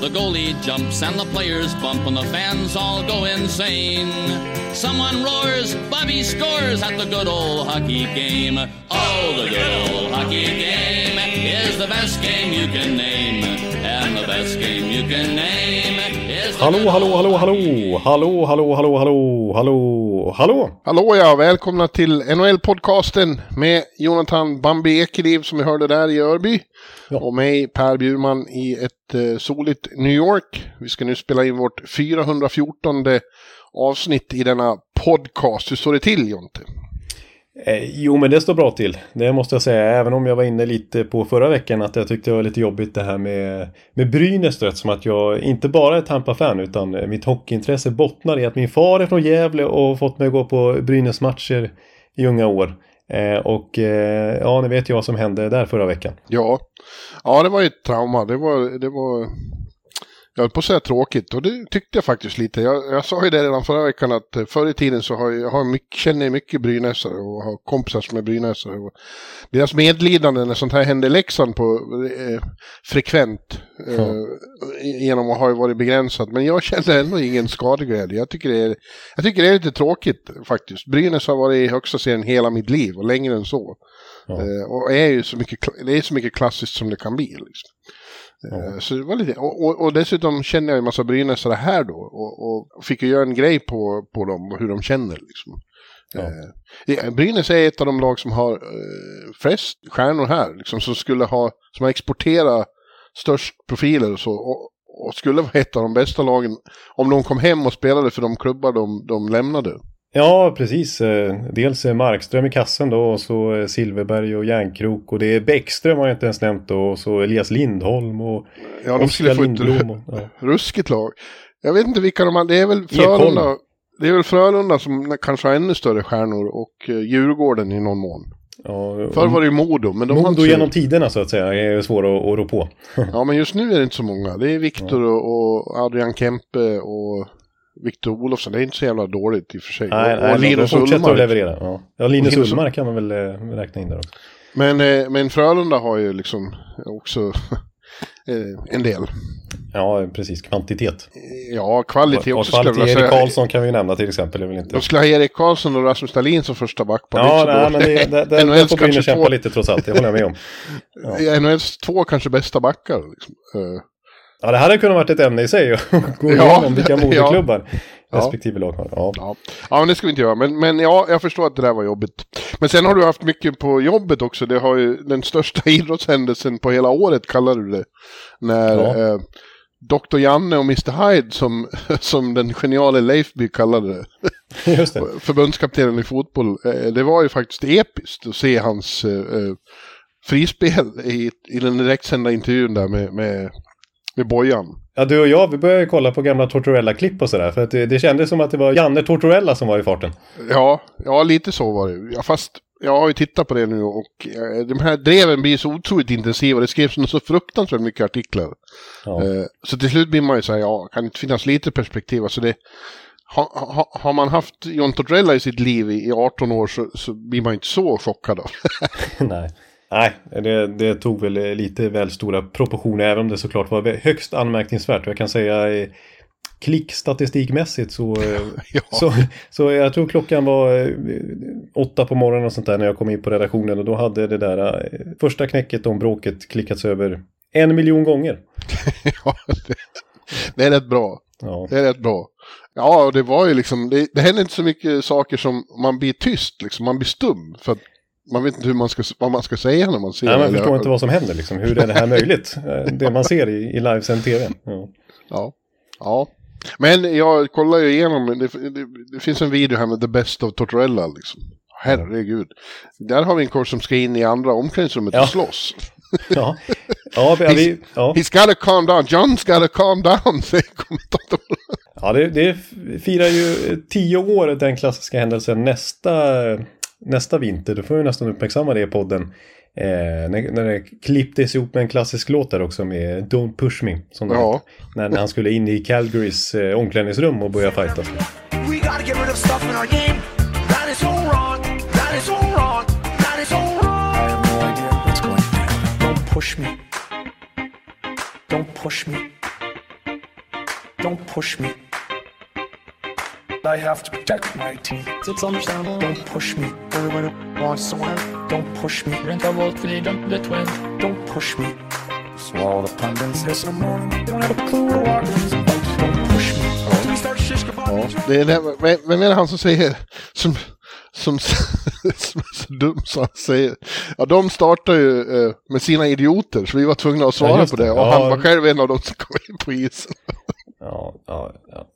The goalie jumps and the players bump, and the fans all go insane. Someone roars, Bobby scores at the good old hockey game. Oh, the good old hockey game is the best game you can name. And the best game you can name Hallå, hallå, hallå, hallå, hallå, hallå, hallå, hallå, hallå, hallå. Hallå ja, välkomna till NHL-podcasten med Jonathan Bambi Ekeliv som vi hörde där i Örby. Ja. Och mig Per Bjurman i ett eh, soligt New York. Vi ska nu spela in vårt 414 avsnitt i denna podcast. Hur står det till Jonte? Eh, jo, men det står bra till. Det måste jag säga. Även om jag var inne lite på förra veckan att jag tyckte det var lite jobbigt det här med, med Brynäs. Som att jag inte bara är Tampa-fan utan eh, mitt hockeyintresse bottnar i att min far är från Gävle och fått mig att gå på Brynäs-matcher i unga år. Eh, och eh, ja, ni vet ju vad som hände där förra veckan. Ja, ja det var ju ett trauma. Det var, det var, jag höll på att säga tråkigt och det tyckte jag faktiskt lite. Jag, jag sa ju det redan förra veckan att eh, förr i tiden så har jag, har mycket, känner jag mycket brynäsare och har kompisar som är brynäsare. Och deras medlidande när sånt här händer i Leksand på eh, frekvent eh, genom att ha varit begränsat. Men jag känner ändå ingen skadeglädje. Jag tycker, det är, jag tycker det är lite tråkigt faktiskt. Brynäs har varit i högsta serien hela mitt liv och längre än så. Ja. Eh, och är ju så mycket, det är så mycket klassiskt som det kan bli. Liksom. Eh, Så det var lite, och, och, och dessutom känner jag en massa brynäsare här då och, och fick ju göra en grej på, på dem och hur de känner. Liksom. Ja. Eh, Brynäs är ett av de lag som har eh, flest stjärnor här, liksom, som skulle ha, som har exporterat störst profiler och så. Och, och skulle vara ett av de bästa lagen om de kom hem och spelade för de klubbar de, de lämnade. Ja, precis. Eh, Dels är Markström i kassen då och så eh, Silverberg och Järnkrok och det är Bäckström har jag inte ens nämnt då och så Elias Lindholm och Ja, de skulle få ett Lindblom. Och, ja. ruskigt lag. Jag vet inte vilka de har, det är väl Ekholm. Frölunda. Det är väl Frölunda som kanske har ännu större stjärnor och eh, Djurgården i någon mån. Ja, Förr var det ju Modo, men de Modo inte genom tiderna så att säga är svåra att, att rå på. Ja, men just nu är det inte så många. Det är Viktor och, och Adrian Kempe och Viktor Olofsson. Det är inte så jävla dåligt i och för sig. Nej, och, nej, och Linus fortsätter att Ullmark. leverera. Ja, ja Linus Ullmark kan man väl eh, räkna in där också. Men, eh, men Frölunda har ju liksom också eh, en del. Ja, precis. Kvantitet. Ja, kvalitet också skulle jag kvalitet vilja Erik. Karlsson kan vi nämna till exempel. Är väl inte... De skulle ha Erik Karlsson och Rasmus Dahlin som första backpar. Ja, Det nej, men det, det, det, det får Brynäs kämpa två- lite trots allt. Det håller jag med om. Ja. NHLs två kanske bästa backar. Liksom. Ja, det hade kunnat varit ett ämne i sig att gå Ja, igenom vilka moderklubbar Ja. respektive lag har. Ja. Ja. ja, men det ska vi inte göra. Men, men ja, jag förstår att det där var jobbigt. Men sen har du haft mycket på jobbet också. Det har ju den största idrottshändelsen på hela året, kallar du det. När Ja. eh, Dr. Janne och Mr. Hyde, som, som den geniale Leifby kallade det, Just det. förbundskaptenen i fotboll. Eh, det var ju faktiskt episkt att se hans eh, eh, frispel i, i den direktsända intervjun där med, med, med Bojan. Ja, du och jag, vi började ju kolla på gamla Tortorella-klipp och sådär. För att det, det kändes som att det var Janne Tortorella som var i farten. Ja, ja lite så var det. Ja, fast jag har ju tittat på det nu och eh, de här dreven blir så otroligt intensiva. Det skrevs så fruktansvärt mycket artiklar. Ja. Eh, så till slut blir man ju så här, ja, kan det inte finnas lite perspektiv? Alltså det, ha, ha, har man haft John Tortorella i sitt liv i, i 18 år så, så blir man inte så chockad av. Nej. Nej, det, det tog väl lite väl stora proportioner. Även om det såklart var högst anmärkningsvärt. Jag kan säga eh, klickstatistikmässigt så, eh, Ja. så, så jag tror klockan var eh, åtta på morgonen och sånt där när jag kom in på redaktionen. Och då hade det där första knäcket om bråket klickats över en miljon gånger. ja, det, det är rätt bra. Ja, Det är rätt bra. Ja, och det var ju liksom, det, det händer inte så mycket saker som man blir tyst, liksom, man blir stum. För att man vet inte hur man ska, vad man ska säga när man ser Nej, man eller- förstår inte vad som händer liksom. Hur är det här möjligt? Eh, Det man ser i, i livesänd tv. Ja. Ja. ja. Men jag kollar ju igenom, det, det, det finns en video här med The Best of Tortorella liksom. Herregud. Där har vi en kurs som ska in i andra omklädningsrummet Ja. och slåss. Ja, ja, vi, ja. He's gotta calm down. John's gotta calm down, säger kommentatorn. Ja, det, det firar ju tio år den klassiska händelsen nästa, nästa vinter. Då får vi nästan uppmärksamma det i podden. Eh, när, när det klipptes ihop med en klassisk låt där också med Don't Push Me. Som Ja. när, när han skulle in i Calgarys eh, omklädningsrum och börja fightas. Push me. Don't push me. Don't push me. I have to protect my team. It's understandable. Don't push me. Everybody wants to win. Don't push me. Rent a vote for the twin. Don't push me. Swallow the pundits this morning. They don't have a clue is. Don't push me. Start shish Ja, det är det, vem- vem är det han som säger, som, som, som är så dum så han säger, ja de startar ju eh, med sina idioter så vi var tvungna att svara Ja, på det det. och Ja. han var själv en av dem som kom in på isen. Ja, ja, ja.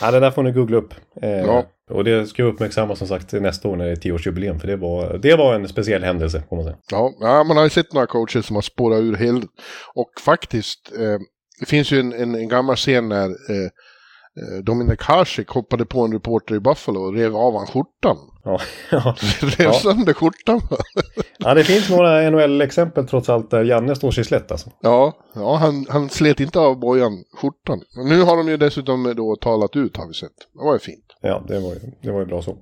ja, det där får ni googla upp. Eh, Ja. Och det ska vi uppmärksamma som sagt nästa år när det är tioårsjubileum. För det var, det var en speciell händelse, får man säga. Ja, ja, man har ju sett några coacher som har spårat ur helt. Och faktiskt, eh, det finns ju en, en, en gammal scen när eh, eh, Dominik Hasek hoppade på en reporter i Buffalo och rev av han skjortan. Ja, ja. rev Ja. sönder skjortan. ja, det finns några NHL-exempel trots allt där Janne står sig slätt alltså. ja, ja han, han slet inte av bojan skjortan. Men nu har de ju dessutom då talat ut har vi sett. Det var ju fint. Ja, det var ju, det var ju bra så.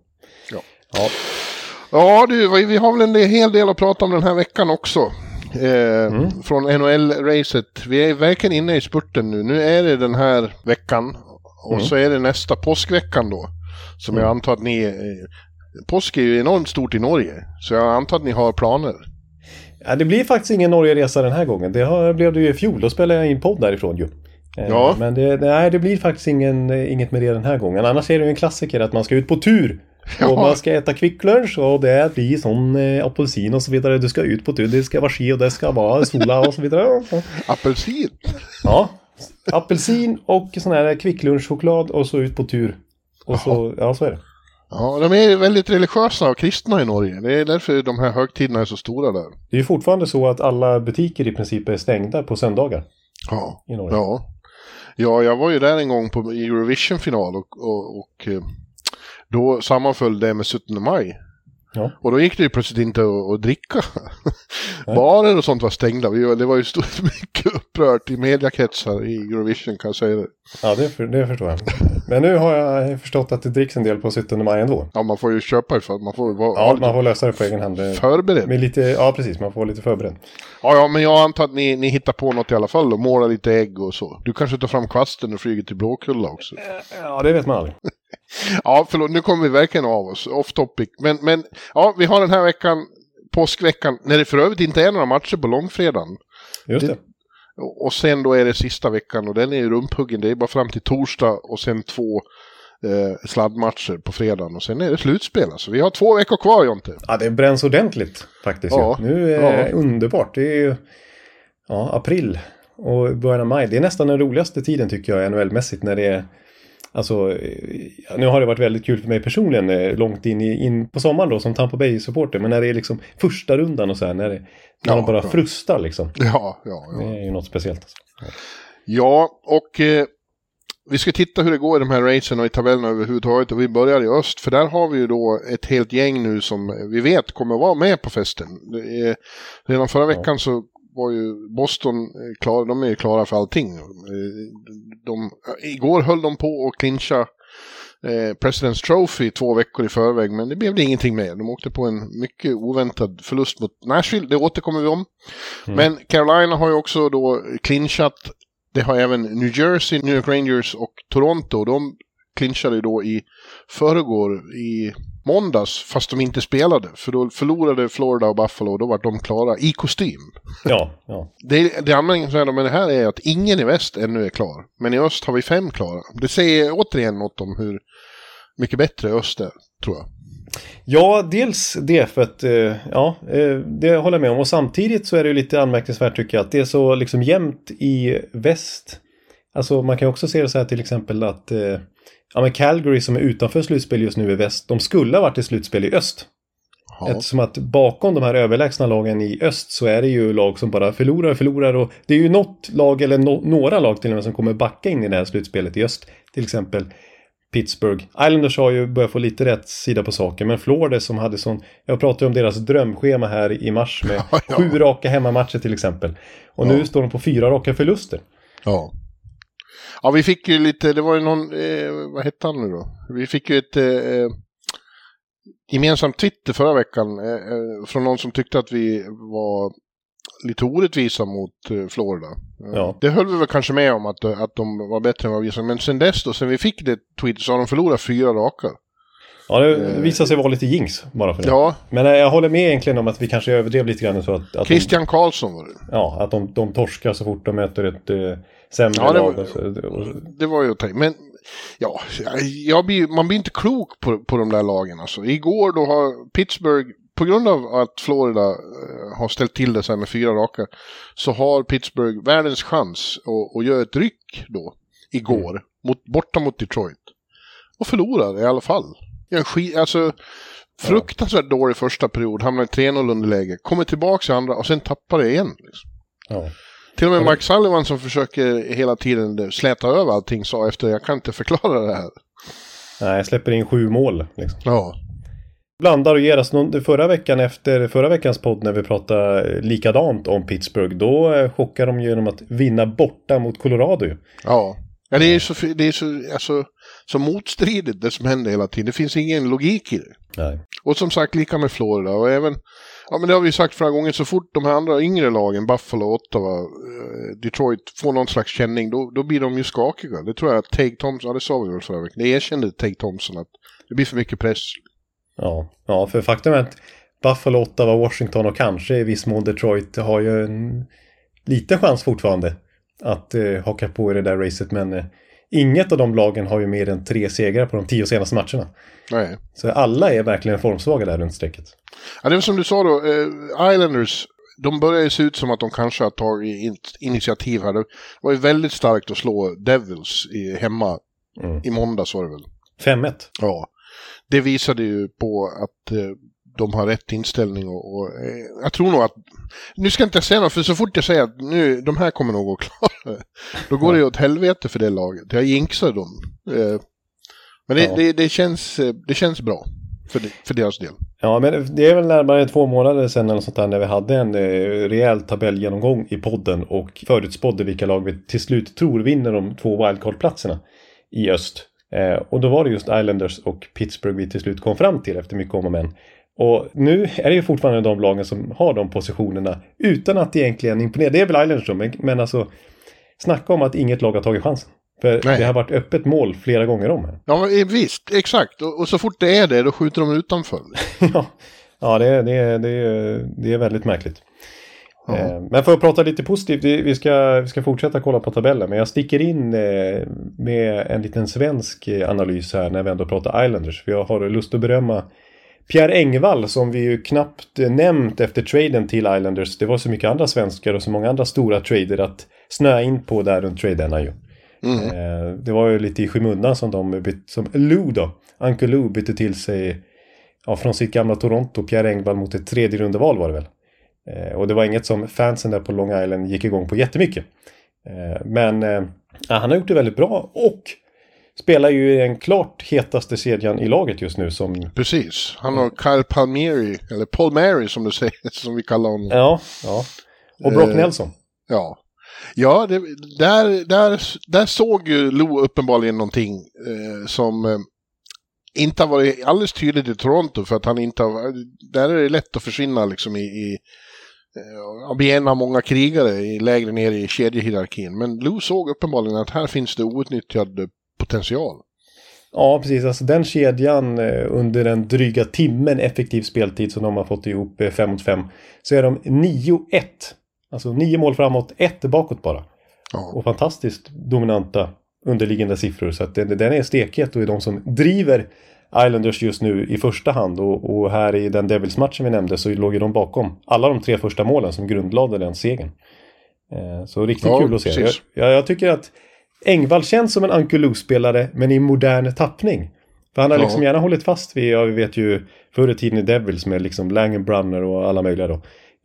Ja. Ja, Ja du, vi har väl en hel del att prata om den här veckan också. Eh, Från NHL-racet. Vi är verkligen inne i spurten nu. Nu är det den här veckan. Och så är det nästa påskveckan då. Som jag antar att ni... Påsk är ju enormt stort i Norge. Så jag antar att ni har planer. Ja, det blir faktiskt ingen Norgeresa den här gången. Det har, blev det ju i fjol. Då spelade jag in podd därifrån ju. Eh, Ja. Men det, nej, det blir faktiskt ingen, inget med det den här gången. Annars är det ju en klassiker att man ska ut på tur. Ja. Och man ska äta kvicklunch och det blir sån eh, apelsin och så vidare. Du ska ut på tur. Det ska vara ski och det ska vara sola och så vidare. Apelsin. Ja, apelsin och sån här kvicklunchchoklad och så ut på tur. Och så, ja så är det. Ja, de är väldigt religiösa och kristna i Norge. Det är därför de här högtiderna är så stora där. Det är ju fortfarande så att alla butiker i princip är stängda på söndagar Ja. i Norge. Ja. Ja, jag var ju där en gång på Eurovision-final och, och, och eh, då sammanföll det med 17 maj. Ja. Och då gick det ju plötsligt inte att, att dricka. Barer och sånt var stängda. Vi Det var ju stort, mycket upprört i mediakretsar i Eurovision kan jag säga det. Ja, det, för, det förstår jag. Men nu har jag förstått att det dricks en del på 17 maj ändå. Ja, man får ju köpa ifall man får vara Ja, man får lösa det på egen hand. Förberedd. Med lite, ja, precis. Man får vara lite förberedd. Ja, ja, men jag antar att ni, ni hittar på något i alla fall och målar lite ägg och så. Du kanske tar fram kvasten och flyger till Blåkulla också. Ja, det vet man aldrig. Ja, förlåt, nu kommer vi verkligen av oss. Off topic. Men, men ja, vi har den här veckan, påskveckan, när det för övrigt inte är några matcher på långfredagen. Just Det- det. Och, sen då är det sista veckan och den är ju rumphuggen. Det är bara fram till torsdag och sen två eh, sladdmatcher på fredagen. Och sen är det slutspel. Alltså. Vi har två veckor kvar, Jonte. Ja, det bränns ordentligt faktiskt. Ja. Ja. Nu är det Ja. underbart. Det är ju ja, april och början av maj. Det är nästan den roligaste tiden tycker jag NHL-mässigt när det är Alltså, eh, nu har det varit väldigt kul för mig personligen eh, långt in, i, in på sommaren då som Tampa Bay-supporter. Men när det är liksom första rundan och så här, när, det, när Ja, de bara ja. frustar liksom. Ja, ja, Det ja. är ju något speciellt. Alltså. Ja, och eh, vi ska titta hur det går i de här racen och i tabellerna överhuvudtaget. Och vi börjar i öst, för där har vi ju då ett helt gäng nu som vi vet kommer vara med på festen. Det är, redan förra veckan så var ju Boston eh, klara, de är ju klara för allting. Eh, De, igår höll de på att clincha eh, President's Trophy två veckor i förväg, men det blev det ingenting med. De åkte på en mycket oväntad förlust mot Nashville, det återkommer vi om. Men Carolina har ju också då clinchat det har även New Jersey, New York Rangers och Toronto. De clinchade ju då i förrgår i måndags, fast de inte spelade. För då förlorade Florida och Buffalo och då var de klara i kostym. Ja, ja. Det, det anmärkningsvärda med det här är att ingen i väst ännu är klar. Men i öst har vi fem klara. Det säger återigen något om hur mycket bättre öst är, tror jag. Ja, dels det för att, eh, ja, eh, det håller jag med om. Och samtidigt så är det ju lite anmärkningsvärt tycker jag att det är så liksom jämnt i väst. Alltså man kan också se det så här till exempel att eh, ja, men Calgary som är utanför slutspel just nu i väst, de skulle ha varit i slutspel i öst. Ja. Eftersom att bakom de här överlägsna lagen i öst så är det ju lag som bara förlorar och förlorar och det är ju något lag eller no några lag till och med som kommer backa in i det här slutspelet i öst. Till exempel Pittsburgh. Islanders har ju börjat få lite rätt sida på saken men Florida som hade sån, jag pratade om deras drömschema här i mars med Ja, ja. sju raka hemmamatcher till exempel. Och nu står de på fyra raka förluster. Ja. Ja, vi fick ju lite, det var ju någon, eh, vad hette han nu då? Vi fick ju ett eh, gemensamt Twitter förra veckan eh, eh, från någon som tyckte att vi var lite orättvisa mot eh, Florida. Eh, Ja. Det höll vi väl kanske med om att, att de var bättre än vad vi sa, men sen dess då, sen vi fick det Twitter så har de förlorat fyra raka. Ja, det visar sig vara lite jinx bara för det. Ja, Men eh, jag håller med egentligen om att vi kanske överdrev lite grann så att, att, de, Christian Karlsson var det. ja, att de, de torskar så fort de möter ett eh, sämre Ja, det var- Det var ju att. Men ja, blir, man blir inte klok på, på de där lagen. Alltså. Igår då har Pittsburgh, på grund av att Florida eh, har ställt till det så här med fyra raka, så har Pittsburgh världens chans att, att göra ett ryck då, igår, mot, borta mot Detroit. Och förlorar i alla fall. En skit, alltså, fruktansvärt dålig första period, hamnar i 3-0 underläge, kommer tillbaka i andra och sen tappar det igen. Liksom. ja. Till och med Mike Sullivan som försöker hela tiden släta över allting sa efter jag kan inte förklara det här. Nej, jag släpper in sju mål. Liksom. Ja. Blandar och ger någon, förra veckan efter förra veckans podd när vi pratade likadant om Pittsburgh. Då eh, chockade de genom att vinna borta mot Colorado. Ja. Ja, det är så, det är så, alltså, så motstridigt det som händer hela tiden. Det finns ingen logik i det. Nej. Och som sagt, lika med Florida. Och även, ja men det har vi sagt flera gånger, så fort de här andra yngre lagen, Buffalo, Ottawa, eh, Detroit, får någon slags känning, då, då blir de ju skakiga. Det tror jag att Tage Thompson, ja det sa vi väl förra veckan, det erkände Tage Thompson att det blir för mycket press. Ja, ja, för faktum är att Buffalo, Ottawa, Washington och kanske i viss mån Detroit har ju en liten chans fortfarande att eh, haka på i det där racet. Men eh, inget av de lagen har ju mer än tre segrar på de tio senaste matcherna. Nej. Så alla är verkligen formsvaga där runt strecket. Ja, det var som du sa då, eh, Islanders, de börjar ju se ut som att de kanske har tagit in, initiativ här. Det var ju väldigt starkt att slå Devils i, hemma Mm. i måndags var det väl. 5-1. Ja. Det visade ju på att eh, de har rätt inställning och, och eh, jag tror nog att, nu ska jag inte säga något för så fort jag säger att nu, de här kommer nog att klara då går det ju åt helvete för det laget. Jag jinxar dem. Eh, men det, Ja. det, det, känns, eh, det känns bra för, det, för deras del. Ja, men det är väl närmare två månader sedan eller sånt där när vi hade en eh, rejäl tabellgenomgång i podden och förutspådde vilka lag vi till slut tror vinner de två wildcard-platserna i öst. Och då var det just Islanders och Pittsburgh vi till slut kom fram till efter mycket om och men. Och nu är det ju fortfarande de lagen som har de positionerna utan att egentligen imponera. Det är väl Islanders då, men, men alltså snacka om att inget lag har tagit chansen. För Nej. det har varit öppet mål flera gånger om här. Ja, visst, exakt. Och, och så fort det är det, då skjuter de utanför. ja, ja det, är- det, det, det är väldigt märkligt. Ja. Eh, Men för att prata lite positivt, vi vi ska, vi ska fortsätta kolla på tabellen. Men jag sticker in eh, med en liten svensk eh, analys här när vi ändå pratar Islanders. För jag har lust att berömma Pierre Engvall som vi ju knappt nämnt efter traden till Islanders. Det var så mycket andra svenskar och så många andra stora trader att snöa in på där runt traderna ju. Mm. Eh, Det var ju lite i skymundan som de bytte, som Lou då, Uncle Lou bytte till sig ja, från sitt gamla Toronto, Pierre Engvall mot ett tredje rundeval var det väl. Eh, Och det var inget som fansen där på Long Island gick igång på jättemycket. Eh, Men eh, han har gjort det väldigt bra och spelar ju i den klart hetaste kedjan i laget just nu som Precis. Han har Kyle Palmieri, eller Paul Mary som du säger, som vi kallar honom. Ja, ja. Och Brock Eh, Nelson. Ja. Ja, det, där, där, där såg ju Lou uppenbarligen någonting eh, som eh, inte har varit alldeles tydligt i Toronto för att han inte har, där är det lätt att försvinna liksom i, i eh, att bli en av många krigare i, lägre ner i kedjehierarkin. Men Lou såg uppenbarligen att här finns det outnyttjad eh, potential. Ja, precis. Alltså den kedjan eh, under den dryga timmen effektiv speltid som de har fått ihop 5 mot 5 så är de 9-1. Alltså 9 mål framåt, 1 bakåt bara. Ja. Och fantastiskt dominanta underliggande siffror. Så att den, den är stekhet och är de som driver Islanders just nu i första hand. Och, och här i den Devils-matchen vi nämnde så låg ju de bakom alla de tre första målen som grundlade den segern. Eh, så riktigt Ja, kul att se. Jag, jag, jag tycker att Engvall känns som en Uncle Lou-spelare men i modern tappning. För han har Ja. liksom gärna hållit fast vid, ja vi vet ju förr i tiden i Devils med liksom Langenbrunner och alla möjliga då.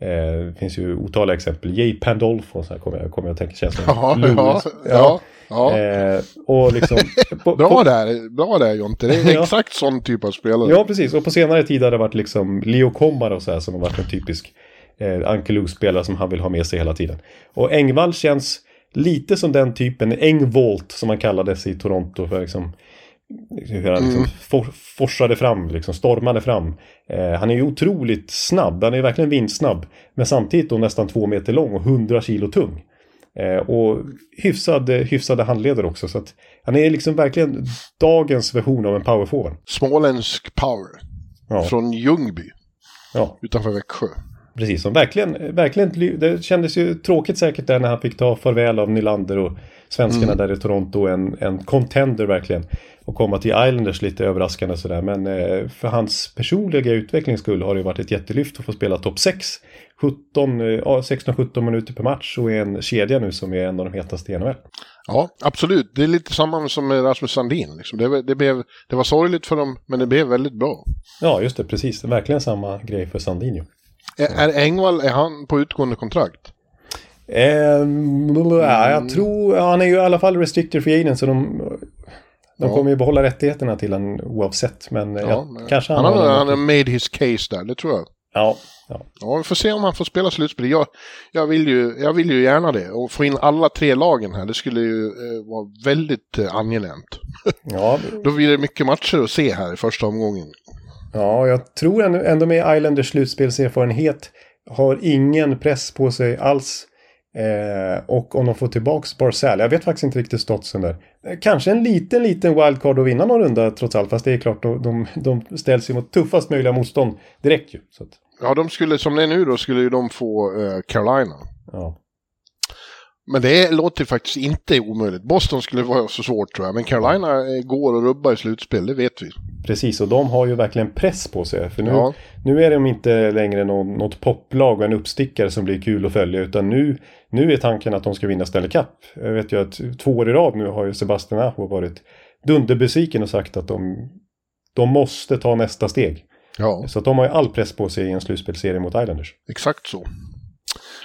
Eh, det finns ju otaliga exempel. Jay Pandolfo så här kommer jag, kommer jag att tänka känns som. Ja, ja, ja. ja. Eh, och liksom... på- Bra på- där, bra där Jonte. Det är exakt sån typ av spelare. Ja, precis. Och på senare tid har det varit liksom Leo Kommar och så här som har varit en typisk eh, Ankelus-spelare som han vill ha med sig hela tiden. Och Engvall känns lite som den typen, Engvolt som man kallades i Toronto för liksom hur han liksom for, forsade fram, liksom stormade fram. Eh, han är ju otroligt snabb, han är verkligen vindsnabb. Men samtidigt då nästan två meter lång och 100 kilo tung. Eh, och hyfsad, hyfsade handleder också. Så att han är liksom verkligen dagens version av en powerforward. Småländsk power. Ja. Från Ljungby, Ja, utanför Växjö. Precis. Som verkligen, verkligen, det kändes ju tråkigt säkert där när han fick ta farväl av Nylander och svenskarna där i Toronto. En, en contender verkligen. Och komma till Islanders lite överraskande sådär. Men eh, för hans personliga utvecklings skull har det varit ett jättelyft att få spela topp 6. 17, eh, ja, 16-17 minuter per match och är en kedja nu som är en av de hetaste i NHL. Ja, absolut. Det är lite samma som med Rasmus Sandin. Liksom. Det, det, blev, det var sorgligt för dem, men det blev väldigt bra. Ja, just det, precis. Verkligen samma grej för Sandinho. Är, är Engvall, är han på utgående kontrakt? Ja, jag tror, ja, han är ju i alla fall restricted free agent så de, de Ja. kommer ju behålla rättigheterna till han oavsett. Men Ja, ja, men- kanske han, han, har, har han har made his case där, det tror jag. Ja, ja. Ja, vi får se om han får spela slutspel. Jag, jag, vill ju, jag vill ju gärna det. Och få in alla tre lagen här, det skulle ju eh, vara väldigt eh, angenämt. Ja, Då blir det mycket matcher att se här i första omgången. Ja, jag tror ändå, ändå med Islanders slutspelserfarenhet har ingen press på sig alls. Eh, och om de får tillbaks Barzell, jag vet faktiskt inte riktigt statsen där. Eh, Kanske en liten, liten wildcard att vinna någon runda trots allt. Fast det är klart, de, de, de ställs ju mot tuffast möjliga motstånd direkt ju. Att, Ja, de skulle, som det är nu då, skulle ju de få eh, Carolina. ja. Men det låter faktiskt inte omöjligt. Boston skulle vara så svårt tror jag, men Carolina eh, går att rubba i slutspel, det vet vi. Precis, och de har ju verkligen press på sig. För nu, Ja. nu är de inte längre någon, något poplag och en uppstickare som blir kul att följa. Utan nu, nu är tanken att de ska vinna Stanley Cup. Jag vet ju att två år i rad nu har ju Sebastian Aho varit dunderbesviken och sagt att de, de måste ta nästa steg. Ja, Så de har ju all press på sig i en slutspelsserie mot Islanders. exakt så.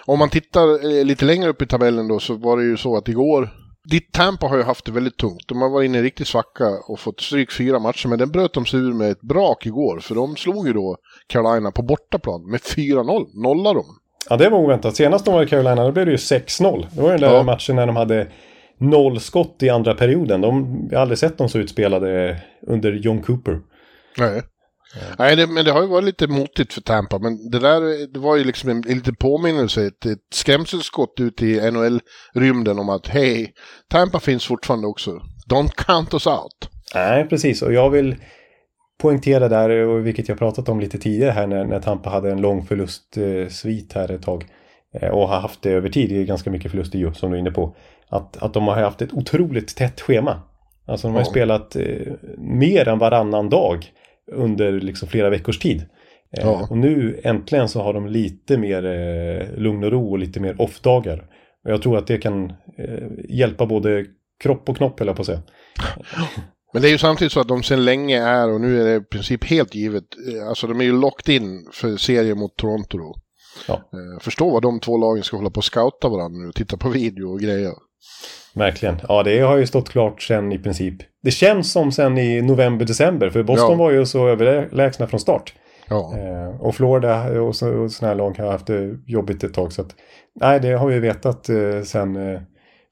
Om man tittar eh, lite längre upp i tabellen då så var det ju så att igår Ditt Tampa har ju haft det väldigt tungt. De har varit inne i en riktig svacka och fått stryk fyra matcher, men den bröt de sig ur med ett brak igår, för de slog ju då Carolina på bortaplan med 4-0. Nollade de. Ja, det var oväntat. Senast de var i Carolina, då blev det ju 6-0. Det var den där Ja. matchen när de hade noll skott i andra perioden. De, jag har aldrig sett dem så utspelade under John Cooper. Nej. Nej, det, men det har ju varit lite motigt för Tampa, men det där det var ju liksom en, en liten påminnelse, ett, ett skrämselskott ut i NHL-rymden om att hej, Tampa finns fortfarande också. Don't count us out. Nej, precis. Och jag vill poängtera där, och vilket jag pratat om lite tidigare här när, när Tampa hade en lång förlustsvit här ett tag. Eh, Och har haft det över tid, det är ganska mycket förluster ju, som du är inne på. Att, att de har haft ett otroligt tätt schema. Alltså de har Ja. spelat eh, mer än varannan dag under liksom flera veckors tid. Eh, Ja. Och nu äntligen så har de lite mer eh, lugn och ro och lite mer off-dagar. Och jag tror att det kan eh, hjälpa både kropp och knopp, jag på att säga. Men det är ju samtidigt så att de sedan länge är, och nu är det i princip helt givet, eh, alltså de är ju locked in för serien mot Toronto då. Ja. Eh, Förstå vad de två lagen ska hålla på och scouta varandra nu och titta på video och grejer. Verkligen. Ja, det har ju stått klart sen i princip. Det känns som sen i november-december. För Boston Ja. var ju så överlägsna från start. Ja. Eh, och Florida och, så, och såna här lag har haft det jobbigt ett tag. Så att, nej, det har vi vetat eh, sen eh,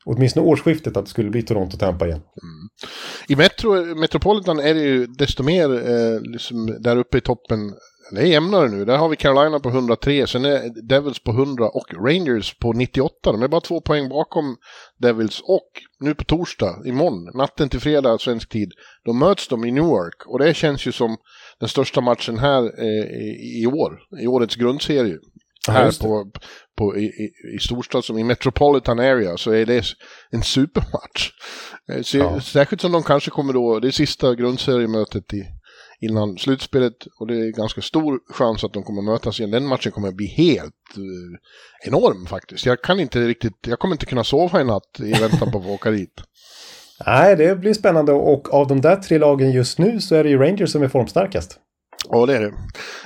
åtminstone årsskiftet att det skulle bli Toronto-Tampa igen. I Metro, Metropolitan är det ju desto mer eh, liksom där uppe i toppen. Det är jämnare nu. Där har vi Carolina på 103, sen är Devils på 100 och Rangers på 98. De är bara två poäng bakom Devils. Och nu på torsdag, imorgon, natten till fredag svensk tid, då möts de i Newark. Och det känns ju som den största matchen här eh, i, år, i årets grundserie. Ja, här på, på, i, i, i storstad som i Metropolitan Area så är det en supermatch. Eh, Så, Ja. Särskilt som de kanske kommer då, det är sista grundseriemötet i, innan slutspelet och det är ganska stor chans att de kommer mötas igen. Den matchen kommer att bli helt eh, enorm faktiskt. Jag kan inte riktigt, jag kommer inte kunna sova i natt i väntan på att få åka dit. Nej, det blir spännande och av de där tre lagen just nu så är det ju Rangers som är formstarkast. Ja, det är det.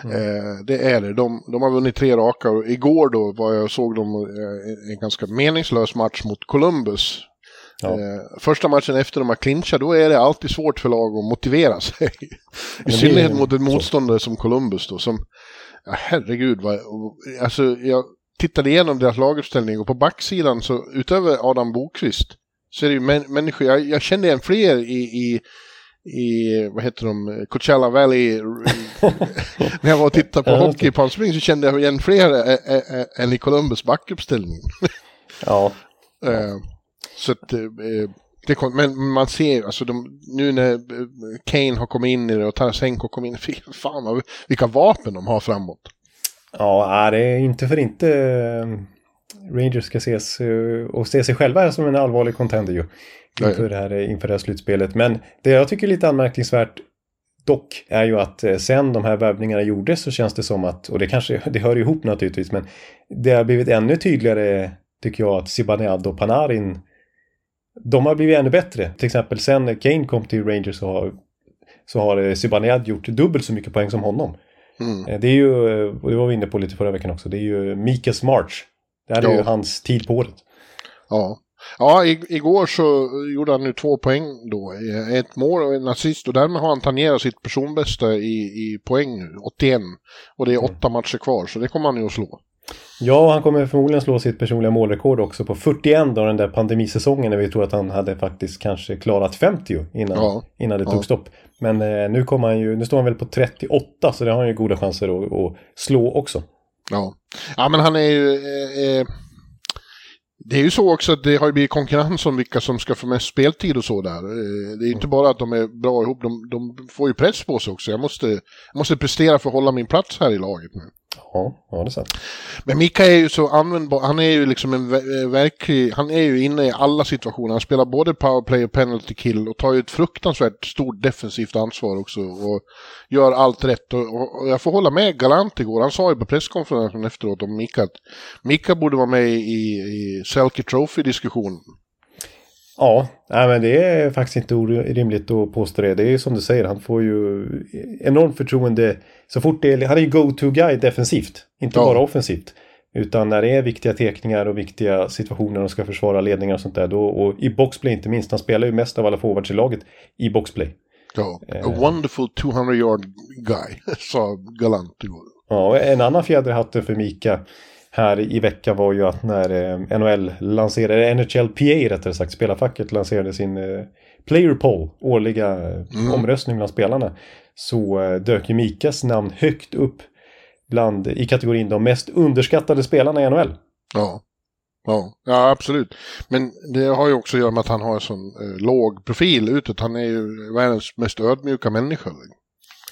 Mm. Eh, det är det. De, de, har vunnit tre raka och igår då var jag såg de eh, en ganska meningslös match mot Columbus. Ja. Eh, första matchen efter de har clinchat, då är det alltid svårt för lag att motivera sig. I synnerhet mot en motståndare som Columbus då, som, ja, herregud, vad, alltså jag tittade igenom deras laguppställning och på backsidan så utöver Adam Bokvist så är det ju män, människor, jag, jag kände igen fler i, i i, vad heter de, Coachella Valley. när jag var och tittade på hockey i Palm Springs så kände jag igen fler än i Columbus backuppställning. ja. Uh, så att, uh, det kom, men man ser, alltså de, nu när Kane har kommit in i det och Tarasenko kom in, fy fan vad, vilka vapen de har framåt. Ja, det är inte för inte Rangers ska ses och se sig själva som en allvarlig contender ju inför det, här, inför det här slutspelet. Men det jag tycker är lite anmärkningsvärt dock är ju att eh, sen de här värvningarna gjordes så känns det som att, och det kanske, det hör ihop naturligtvis, men det har blivit ännu tydligare tycker jag att Zibanejad och Panarin de har blivit ännu bättre. Till exempel sen Kane kom till Rangers så har, så har eh, Zibanejad gjort dubbelt så mycket poäng som honom. Mm. Eh, det är ju, och det var vi inne på lite förra veckan också, det är ju Mikas March. Det här är ja. ju hans tid på året. Ja, Ja, igår så gjorde han nu två poäng då. Ett mål och en assist och därmed har han tangerat sitt personbästa i, i poäng nu, 81. Och det är mm. åtta matcher kvar, så det kommer han ju att slå. Ja, han kommer förmodligen slå sitt personliga målrekord också på 41 då den där pandemisäsongen när vi tror att han hade faktiskt kanske klarat 50 innan, ja. innan det tog ja. stopp. Men eh, nu kommer han ju, nu står han väl på 38 så det har han ju goda chanser att, att slå också. Ja. ja, men han är ju... Eh, eh det är ju så också att det har blivit konkurrens om vilka som ska få mest speltid och så där. Eh, det är inte bara att de är bra ihop, de, de får ju press på sig också. Jag måste, jag måste prestera för att hålla min plats här i laget nu. Ja, ja det är sant. Men Mika är ju så användbar, han är ju liksom en eh, verklig, han är ju inne i alla situationer. Han spelar både powerplay och penalty kill och tar ju ett fruktansvärt stort defensivt ansvar också och gör allt rätt. Och, och jag får hålla med Galant igår, han sa ju på presskonferensen efteråt om Mika att Mika borde vara med i, i Selke Trophy-diskussionen. Ja, nej, men det är faktiskt inte orimligt att påstå det. Det är som du säger, han får ju enormt förtroende. Så fort det är, han är ju go-to-guy defensivt, inte ja. bara offensivt. Utan när det är viktiga tekningar och viktiga situationer och ska försvara ledningar och sånt där. Då, och i boxplay inte minst. Han spelar ju mest av alla forwards i laget i boxplay. Ja, a uh, wonderful 200 yard guy, sa Galant igår. Ja, en annan fjäder i hatten för Mika här i veckan var ju att när eh, NHL lanserade, NHLPA rättare sagt, spelarfacket lanserade sin eh, Player Poll, årliga mm. omröstning bland spelarna. Så eh, dök ju Mikas namn högt upp bland, i kategorin de mest underskattade spelarna i NHL. Ja. Ja, ja, absolut. Men det har ju också att göra med att han har en sån eh, låg profil utåt. Han är ju världens mest ödmjuka människa.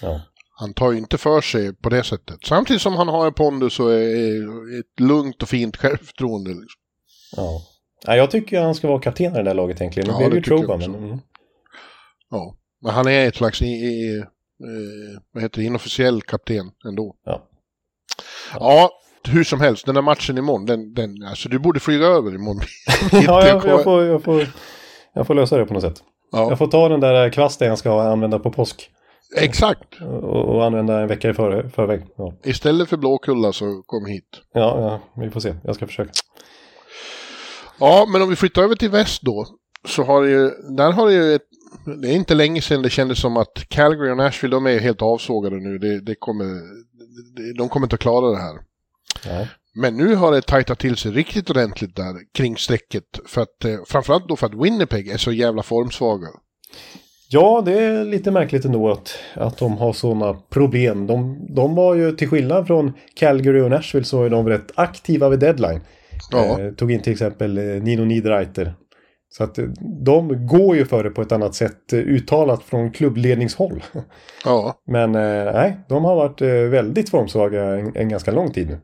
Ja. Han tar ju inte för sig på det sättet. Samtidigt som han har en pondus och är ett lugnt och fint självförtroende. Liksom. Ja. ja, jag tycker han ska vara kapten i det där laget egentligen. Nu ja, blev ju Troba, men... Mm. Ja, men han är ett slags i, i, eh, vad heter det, inofficiell kapten ändå. Ja. ja. ja. hur som helst, den där matchen imorgon, den, den, alltså du borde flyga över imorgon. ja, jag, jag, får, jag, får, jag får lösa det på något sätt. Ja. Jag får ta den där kvasten jag ska använda på påsk. Exakt. Och, och använda en vecka i för, förväg. Ja. Istället för Blåkulla så kom hit. Ja, ja, vi får se. Jag ska försöka. Ja, men om vi flyttar över till väst då. Så har det ju, där har det ju ett, det är inte länge sedan det kändes som att Calgary och Nashville, de är helt avsågade nu. Det, det kommer, de kommer inte att klara det här. Ja. Men nu har det tajtat till sig riktigt ordentligt där kring strecket. För att, eh, framförallt då för att Winnipeg är så jävla formsvaga. Ja, det är lite märkligt ändå att, att de har sådana problem. De, de var ju till skillnad från Calgary och Nashville så är de rätt aktiva vid deadline. Ja. Eh, tog in till exempel eh, Nino Niederreiter. Så att eh, de går ju för det på ett annat sätt eh, uttalat från klubbledningshåll. Ja. Men eh, nej, de har varit väldigt formsvaga en, en ganska lång tid nu.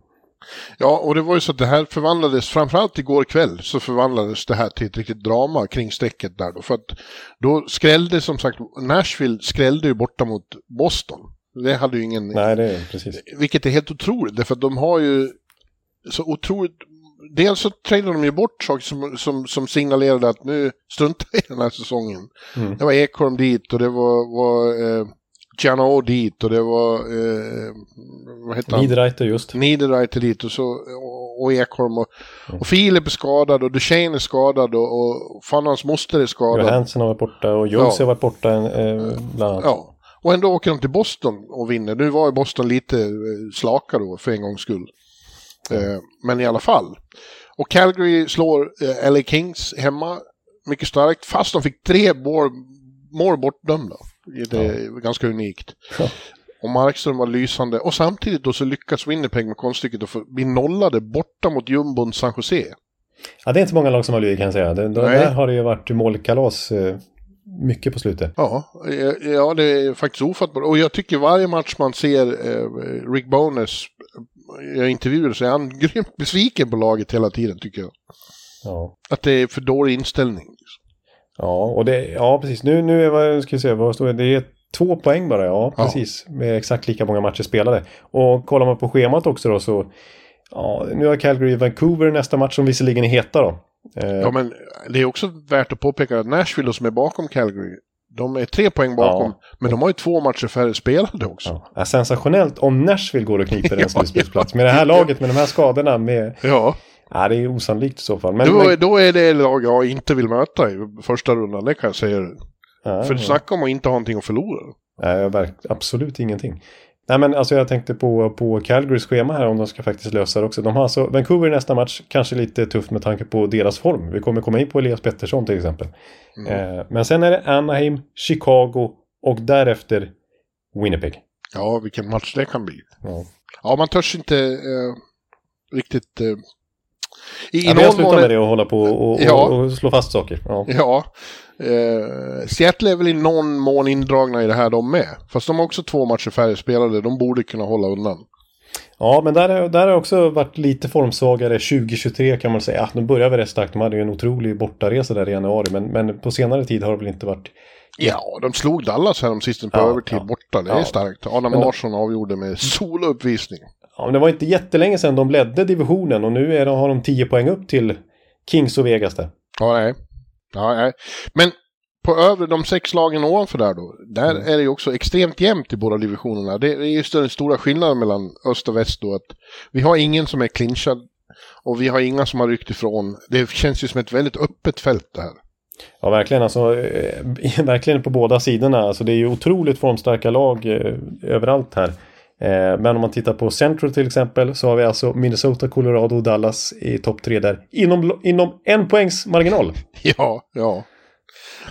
Ja, och det var ju så att det här förvandlades, framförallt igår kväll, så förvandlades det här till ett riktigt drama kring strecket där då. För att då skrällde som sagt, Nashville skrällde ju borta mot Boston. Det hade ju ingen... Nej, det är precis. Vilket är helt otroligt, därför att de har ju så otroligt dels så tradade de ju bort saker som, som, som signalerade att nu struntar i den här säsongen. Mm. Det var Ekholm dit och det var, var eh, Giano dit och det var, eh, vad heter han? Niederreiter just. Niederreiter dit och, så, och, och Ekholm och, och Filip är skadad och Duchene är skadad och, och fan hans moster är skadad. Johansson har varit borta och Jules Ja. har varit borta eh, bland annat. Ja, och ändå åker de till Boston och vinner. Nu var ju Boston lite eh, slaka då för en gångs skull. Eh, men i alla fall. Och Calgary slår eh, LA Kings hemma mycket starkt fast de fick tre mål, mål bortdömda. Det är ganska unikt. Ja. Och Markström var lysande. Och samtidigt då så lyckas Winnipeg med konststycket att bli nollade borta mot jumbon San Jose. Ja, det är inte många lag som har blivit kan jag säga. Nej. där har det ju varit målkalas eh, mycket på slutet. Ja, ja, det är faktiskt ofattbart. Och jag tycker varje match man ser eh, Rick Bowness eh, göra intervjuer så är han grymt besviken på laget hela tiden tycker jag. Ja. Att det är för dålig inställning. Ja, och det, ja precis. Nu, nu är ska vi se, vad står det? Det är två poäng bara, ja Ja. precis. Med exakt lika många matcher spelade. Och kollar man på schemat också då så, ja, nu har Calgary Vancouver nästa match som visserligen är heta då. Eh, Ja, men det är också värt att påpeka att Nashville som är bakom Calgary, de är tre poäng bakom, men de har ju två matcher färre spelade också. ja, sensationellt om Nashville går och kniper en Ja, slutspelsplats. Med det här laget, med de här skadorna, med... Ja, Ja, det är osannolikt i så fall. Men, då, men, då är det lag jag inte vill möta i första rundan, det kan jag säga. ja, För ja. snacka om att inte ha någonting att förlora. Nej, absolut ingenting. Nej, men alltså jag tänkte på, på Calgarys schema här om de ska faktiskt lösa det också. De har alltså Vancouver i nästa match, kanske lite tufft med tanke på deras form. Vi kommer komma in på Elias Pettersson till exempel. Eh, men sen är det Anaheim, Chicago och därefter Winnipeg. Ja, vilken match det kan bli. Ja. Ja, man törs inte eh, riktigt... Eh, i, i Ja, jag någon slutar mån- med det och hålla på och, Ja. och slå fast saker. Ja. Ja. Eh, Seattle är väl i någon mån indragna i det här de med. Fast de har också två matcher färre spelade. De borde kunna hålla undan. Ja, men där, är- där har också varit lite formsvagare 2023 kan man säga. De började väl rätt starkt. De hade ju en otrolig bortaresa där i januari. Men, men på senare tid har det väl inte varit... Ja, de slog Dallas här om sisten på Ja, övertid ja. borta. Det är Ja. starkt. Adam Larsson avgjorde med solouppvisning. Ja, men det var inte jättelänge sedan de ledde divisionen och nu är de, har de 10 poäng upp till Kings och Vegas där. Ja, nej. Ja, nej. Men på övre, de sex lagen ovanför där då, där Mm. är det ju också extremt jämnt i båda divisionerna. Det är ju den stora skillnaden mellan öst och väst då, att vi har ingen som är clinchad och vi har inga som har ryckt ifrån. Det känns ju som ett väldigt öppet fält det här. Ja, verkligen. Alltså, eh, verkligen på båda sidorna. Alltså, det är ju otroligt formstarka lag eh, överallt här. Eh, men om man tittar på Central till exempel så har vi alltså Minnesota, Colorado och Dallas i topp tre där. Inom, inom en poängs marginal. Ja, ja.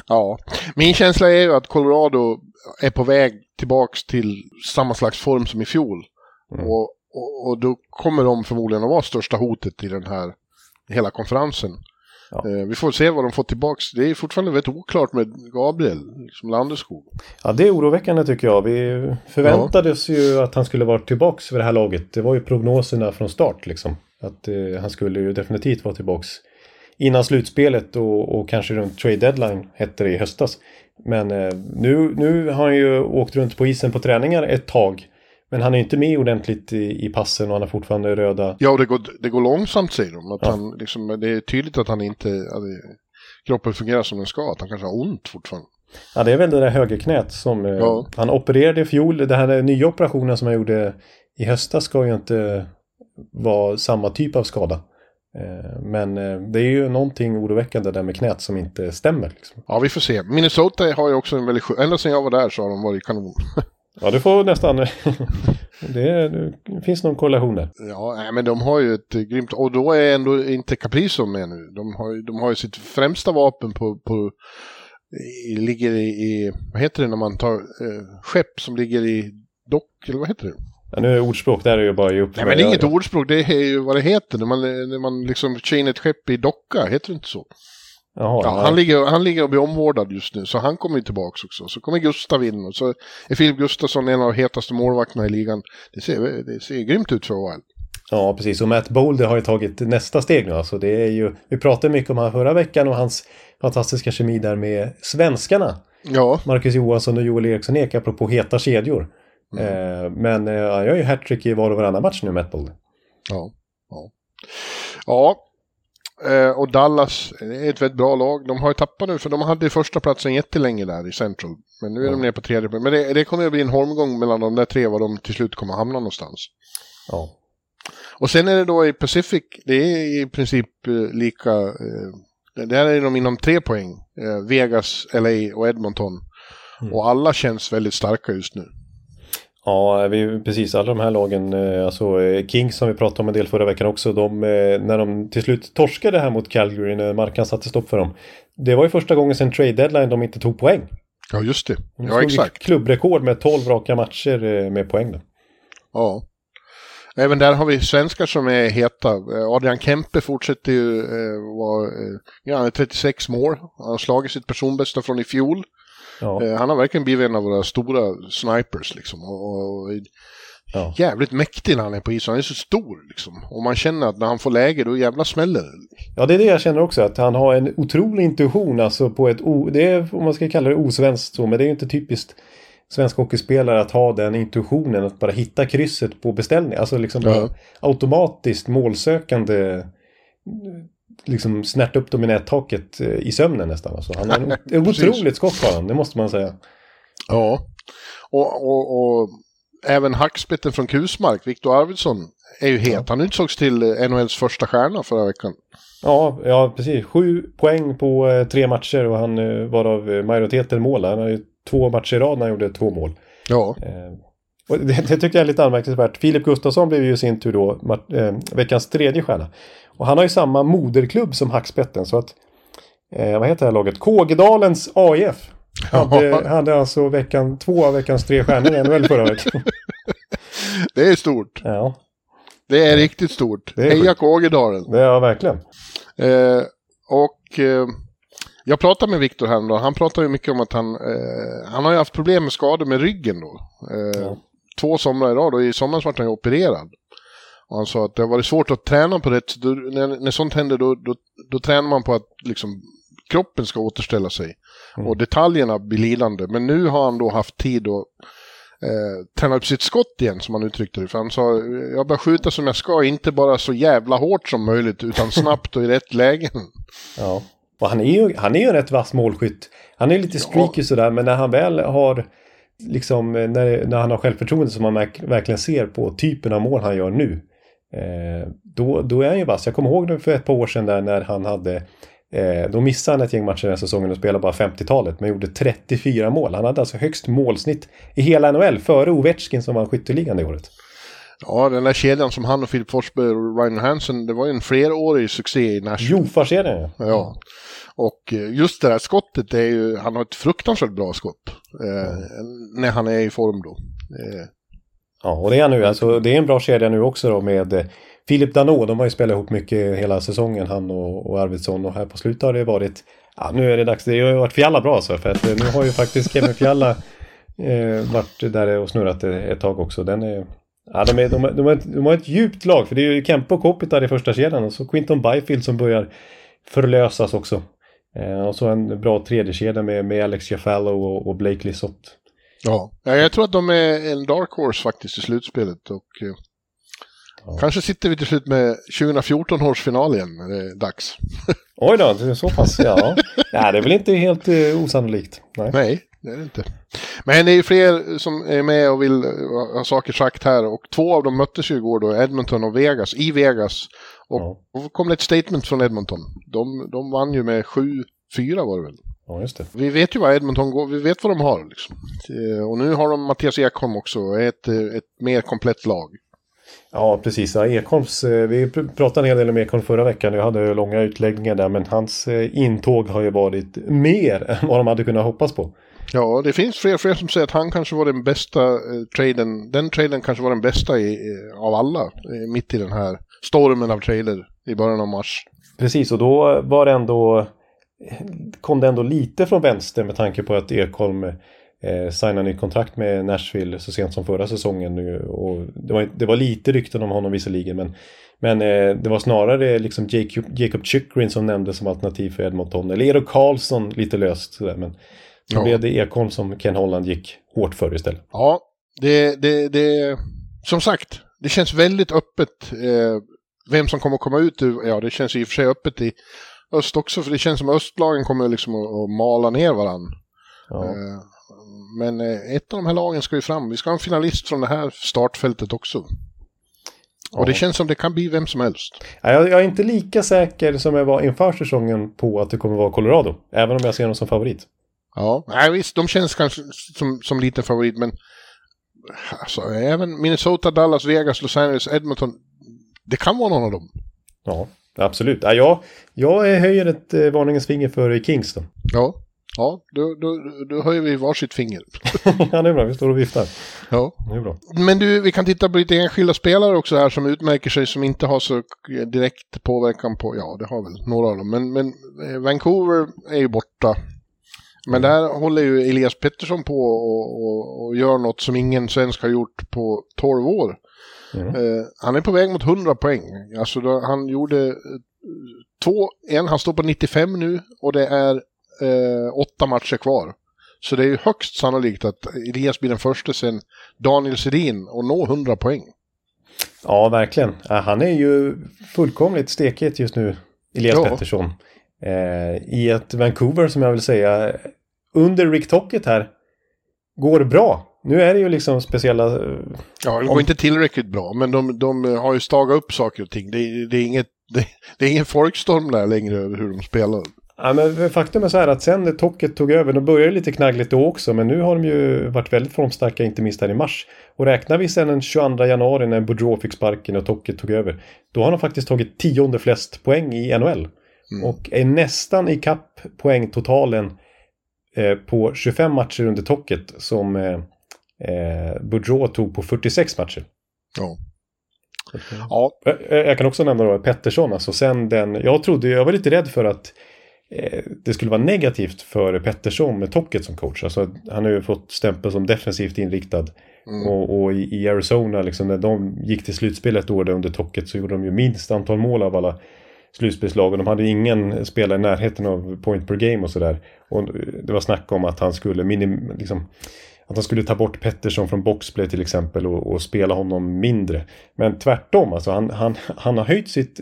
Ja, min känsla är ju att Colorado är på väg tillbaks till samma slags form som i fjol. Mm. Och, och, och då kommer de förmodligen att vara största hotet i den här hela konferensen. Ja. Eh, vi får se vad de får tillbaks. Det är fortfarande väldigt oklart med Gabriel, som Landeskog. Ja, det är oroväckande tycker jag. Vi förväntades ju att han skulle vara tillbaks för det här laget. Det var ju prognoserna från start liksom. Att eh, han skulle ju definitivt vara tillbaks innan slutspelet och, och kanske runt trade deadline hette det i höstas. Men eh, nu, nu har han ju åkt runt på isen på träningar ett tag. Men han är inte med ordentligt i, i passen och han har fortfarande röda. Ja, och det går, det går långsamt säger de. Att Ja. han, liksom, det är tydligt att han inte... Att kroppen fungerar som den ska. Att han kanske har ont fortfarande. Ja, det är väl det där högerknät som eh, Ja. han opererade i fjol. Den här nya operationen som han gjorde i höstas ska ju inte vara samma typ av skada. Eh, men eh, det är ju någonting oroväckande där med knät som inte stämmer. Liksom. Ja, vi får se. Minnesota har ju också en väldigt... skö- Ända sedan jag var där så har de varit kanon. Ja, du får nästan... det, det finns någon korrelation där. Ja, nej, men de har ju ett grymt... Och då är ändå inte Caprizo med nu. De har, de har ju sitt främsta vapen på... på i, ligger i, i... Vad heter det när man tar eh, skepp som ligger i dock? Eller vad heter det? Ja, nu är ordspråk, där är ju bara att ge upp. Nej, men det är inget ordspråk. Det är ju vad det heter. När man, när man liksom kör in ett skepp i docka. Heter det inte så? Jaha, Ja, han, ligger, han ligger och blir omvårdad just nu, så han kommer ju tillbaka också. Så kommer Gustav in och så är Filip Gustafsson en av de hetaste målvakterna i ligan. Det ser, det ser grymt ut för AHL. Ja, precis. Och Matt Bolder har ju tagit nästa steg nu. Alltså det är ju, vi pratade mycket om han förra veckan och hans fantastiska kemi där med svenskarna. Ja, Marcus Johansson och Joel Eriksson Ek, apropå heta kedjor. Eh, men eh, han gör ju hattrick i var och varannan match nu, Matt Bolder. ja, ja. Ja, Eh, och Dallas är ett väldigt bra lag. De har ju tappat nu, för de hade första platsen jättelänge där i Central. Men nu är de nere på tredje plats. Men det, det kommer att bli en holmgång mellan de där tre, var de till slut kommer att hamna någonstans. Ja. Och sen är det då i Pacific, det är i princip eh, lika, eh, där är de inom tre poäng. Eh, Vegas, LA och Edmonton. Och alla känns väldigt starka just nu. Ja, vi, precis. Alla de här lagen, eh, alltså eh, Kings som vi pratade om en del förra veckan också, de, eh, när de till slut torskade här mot Calgary när marknaden satte stopp för dem. Det var ju första gången sedan trade deadline de inte tog poäng. Ja, just det. De Ja, exakt. Klubbrekord med 12 raka matcher med poäng. Då. Ja. Även där har vi svenskar som är heta. Adrian Kempe fortsätter ju eh, vara, eh, ja, han är 36 mål. Han har slagit sitt personbästa från i fjol. Ja, Eh, han har verkligen blivit en av våra stora snipers liksom. Och, och, ja. jävligt mäktig när han är på isen. Han är så stor liksom. Och man känner att när han får läge då jävla smäller det. ja, det är det jag känner också. Att han har en otrolig intuition. Alltså på ett, o, det är om man ska kalla det osvenskt så. Men det är ju inte typiskt svensk hockeyspelare att ha den intuitionen. Att bara hitta krysset på beställning. Alltså liksom bara Ja. automatiskt målsökande. Liksom snärta upp dem i nättaket eh, i sömnen nästan. Alltså, han har en, otroligt skott på honom, det måste man säga. Ja. Och, och, och även hackspetten från Kusmark, Viktor Arvidsson, är ju het. Han utsågs till eh, NHLs första stjärna förra veckan. Ja, ja precis. Sju poäng på eh, tre matcher och han eh, varav eh, majoriteten mål. Han har ju två matcher i rad när han gjorde två mål. Ja, Eh, och det, det tycker jag är lite anmärkningsvärt. Filip Gustafsson blev ju i sin tur då eh, veckans tredje stjärna. Och han har ju samma moderklubb som Hackspetten så att eh, vad heter det här laget? Kågedalens AIF. Hade, hade alltså veckan, två av veckans tre stjärnor i NHL förra veckan. det är stort. Ja, Det är riktigt stort. Det är Heja. Kågedalen. är verkligen. Eh, och eh, jag pratade med Viktor häromdagen. Han pratade mycket om att han, eh, han har ju haft problem med skador med ryggen då. Eh, Ja. Två somrar i rad och i somras vart han ju opererad. Och han sa att det har varit svårt att träna på rätt då, när, när sånt händer då, då, då tränar man på att liksom, kroppen ska återställa sig. Mm. Och detaljerna blir lidande. Men nu har han då haft tid att eh, träna upp sitt skott igen som han uttryckte det. För han sa, jag börjar skjuta som jag ska, inte bara så jävla hårt som möjligt utan snabbt och i rätt lägen. Ja. Och han är ju, han är ju en rätt vass målskytt. Han är lite streaky sådär, men när han väl har liksom, eh, när, när han har självförtroende som man verk- verkligen ser på typen av mål han gör nu. Eh, då, då är han ju vass. Jag kommer ihåg det för ett par år sedan där när han hade eh, då missade han ett gäng matcher den här säsongen och spelade bara 50-talet men gjorde 34 mål. Han hade alltså högst målsnitt i hela NHL före Ovechkin som vann skytteligan det året. Ja, den där kedjan som han och Filip Forsberg och Ryan Hansen, det var ju en flerårig succé i Nashville. Jofa-serien ja. Ja. Och eh, just det där skottet, är ju, han har ett fruktansvärt bra skott. Eh, När han är i form då. Eh, Ja, och det är nu. Alltså, det är en bra kedja nu också då med eh, Filip Danot. De har ju spelat ihop mycket hela säsongen, han och, och Arvidsson. Och här på slutet har det varit... Ja, nu är det dags. Det har ju varit Fjalla bra så. För att eh, nu har ju faktiskt Kevin Fjalla eh, varit där och snurrat ett, tag också. Den är... Ja, de, är, de, de, har ett, de har ett djupt lag. För det är ju Kempe och Kopitar i första kedjan. Och så Quinton Byfield som börjar förlösas också. Eh, och så en bra tredje kedja med, med Alex Jafallo och, och Blake Lisotte. ja. ja, jag tror att de är en dark horse faktiskt i slutspelet. Och, eh, Ja. Kanske sitter vi till slut med 2014 års final igen när det är dags. Oj då, det är så pass. Ja, ja det är väl inte helt eh, osannolikt. Nej. Nej, det är det inte. Men det är ju fler som är med och vill eh, ha saker sagt här. Och två av dem möttes ju igår då, Edmonton och Vegas, i Vegas. Och, Ja. då kom det ett statement från Edmonton. De, de vann ju med 7-4 var det väl. Ja, just det. Vi vet ju vad Edmonton går, vi vet vad de har liksom. Eh, Och nu har de Mattias Ekholm också, ett, eh, ett mer komplett lag. Ja, precis. Ja, Ekholms, vi pr- pratade en hel del om Ekholm förra veckan. Jag hade långa utläggningar där, men hans intåg har ju varit mer än vad de hade kunnat hoppas på. Ja, det finns fler och fler som säger att han kanske var den bästa eh, traden, den traden kanske var den bästa i, eh, av alla, eh, mitt i den här stormen av trader i början av mars. Precis, och då var det ändå eh, kom det ändå lite från vänster med tanke på att Ekholm eh, signade nytt kontrakt med Nashville så sent som förra säsongen nu. Och det, var, det var lite rykten om honom visserligen men, men eh, det var snarare liksom Jacob, Jacob Chychrun som nämndes som alternativ för Edmonton. Eller Eero Karlsson lite löst sådär men Ja. blev det Ekholm som Ken Holland gick hårt för istället. Ja, det, det, det, som sagt, det känns väldigt öppet. Eh, vem som kommer komma ut, ja det känns i och för sig öppet i öst också, för det känns som östlagen kommer liksom att, att mala ner varandra. Ja. Eh, Men eh, ett av de här lagen ska ju fram. Vi ska ha en finalist från det här startfältet också. Och det Ja. känns som det kan bli vem som helst. Jag, jag är inte lika säker som jag var inför säsongen på att det kommer vara Colorado. Även om jag ser dem som favorit. Ja, nej, visst, de känns kanske som, som liten favorit, men alltså, även Minnesota, Dallas, Vegas, Los Angeles, Edmonton. Det kan vara någon av dem. Ja, absolut. Ja, jag, jag höjer ett eh, varningens finger för Kings då. Ja, ja då, då, då höjer vi varsitt finger. ja, det är bra. Vi står och viftar. Ja. Det är bra. Men du, vi kan titta på lite enskilda spelare också här som utmärker sig som inte har så direkt påverkan på, ja det har väl några av dem, men, men eh, Vancouver är ju borta. Men där håller ju Elias Pettersson på och, och, och gör något som ingen svensk har gjort på 12 år. Mm. Eh, han är på väg mot 100 poäng. Alltså då, han gjorde eh, två, en, han står på 95 nu och det är eh, åtta matcher kvar. Så det är ju högst sannolikt att Elias blir den första sen Daniel Sedin och nå 100 poäng. Ja, verkligen. Han är ju fullkomligt stekhet just nu, Elias Ja. Pettersson. Eh, I ett Vancouver som jag vill säga, under Rick Tocket här, går bra. Nu är det ju liksom speciella... eh, Ja, det går Om- inte tillräckligt bra, men de, de har ju stagat upp saker och ting. Det, det, är inget, det, det är ingen folkstorm där längre över hur de spelar. Ja, men faktum är så här att sen Tocket tog över, då började det lite knaggligt då också, men nu har de ju varit väldigt formstarka, inte minst här i mars. Och räknar vi sen den 22 januari när Boudreau fick sparken och Tocket tog över, då har de faktiskt tagit tionde flest poäng i NHL. Och är nästan i kapp poängtotalen på 25 matcher under Tocket som eh, eh, Boudreau tog på 46 matcher. Ja. Ja, Jag, jag kan också nämna då Pettersson, alltså sen den, jag trodde, jag var lite rädd för att eh, det skulle vara negativt för Pettersson med Tocket som coach. Alltså, han har ju fått stämpel som defensivt inriktad. Och, och i, Arizona, liksom, när de gick till slutspel ett år där under Tocket så gjorde de ju minst antal mål av alla slutspelslag. Och de hade ingen spelare i närheten av point per game och sådär. Och det var snack om att han skulle minim, liksom, att han skulle ta bort Pettersson från boxplay till exempel och, och spela honom mindre. Men tvärtom, alltså han, han, han har höjt sitt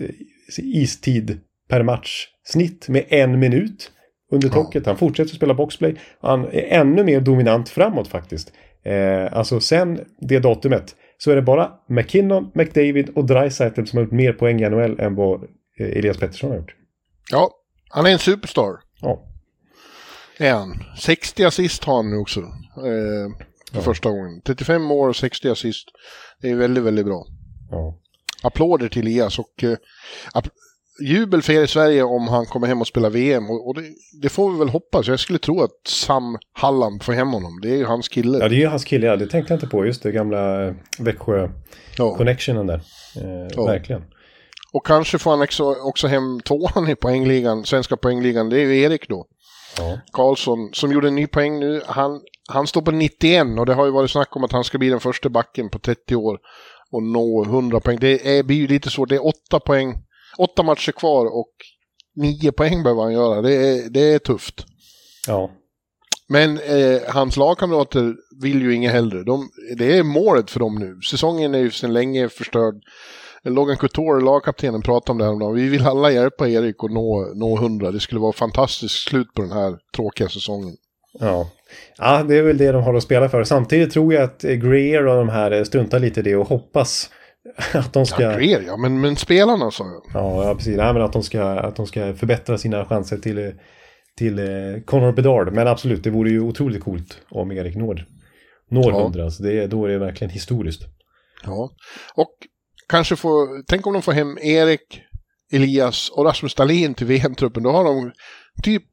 istid per match snitt med en minut under Tocket. Han fortsätter spela boxplay. Han är ännu mer dominant framåt faktiskt. Eh, alltså sen det datumet så är det bara McKinnon, McDavid och Dreisaitl som har gjort mer poäng i NHL än vad Elias Pettersson har gjort. ja, han är en superstar. Ja, Är han. 60 assist har han nu också. Eh, för första gången. 35 år och 60 assist. Det är väldigt, väldigt bra. ja. Applåder till Elias och eh, jubel för er i Sverige om han kommer hem och spelar VM. Och, och det, det får vi väl hoppas. Jag skulle tro att Sam Hallam får hem honom. Det är ju hans kille. ja det är ju hans kille, ja, det tänkte jag inte på. Just det, gamla eh, Växjö-connectionen Ja. där. Eh, Ja. Verkligen. Och kanske får han också, också hem tvåan i poängligan, svenska poängligan. Det är ju Erik då. Ja. Karlsson som gjorde en ny poäng nu. Han, han står på 91 och det har ju varit snack om att han ska bli den första backen på 30 år och nå 100 poäng. Det är, blir ju lite svårt. Det är åtta poäng, åtta matcher kvar och nio poäng behöver han göra. Det är, det är tufft. ja. Men eh, hans lagkamrater vill ju inget hellre. De, det är målet för dem nu. Säsongen är ju sedan länge förstörd. Logan Couture, lagkaptenen, pratade om det här om. Vi vill alla hjälpa Erik att nå, nå 100. Det skulle vara fantastiskt slut på den här tråkiga säsongen. Ja. ja, det är väl det de har att spela för. Samtidigt tror jag att Greer och de här eh, struntar lite i det och hoppas att de ska... Ja, Greer, ja, men, men spelarna sa jag. Ja, ja precis. Nej, men att de, ska, att de ska förbättra sina chanser till, eh, till eh, Connor Bedard. Men absolut, det vore ju otroligt coolt om Erik når, når Ja. 100. Alltså det, då är det verkligen historiskt. Ja. Och kanske få, tänk om de får hem Erik, Elias och Rasmus Dahlin till VM-truppen. Då har de typ,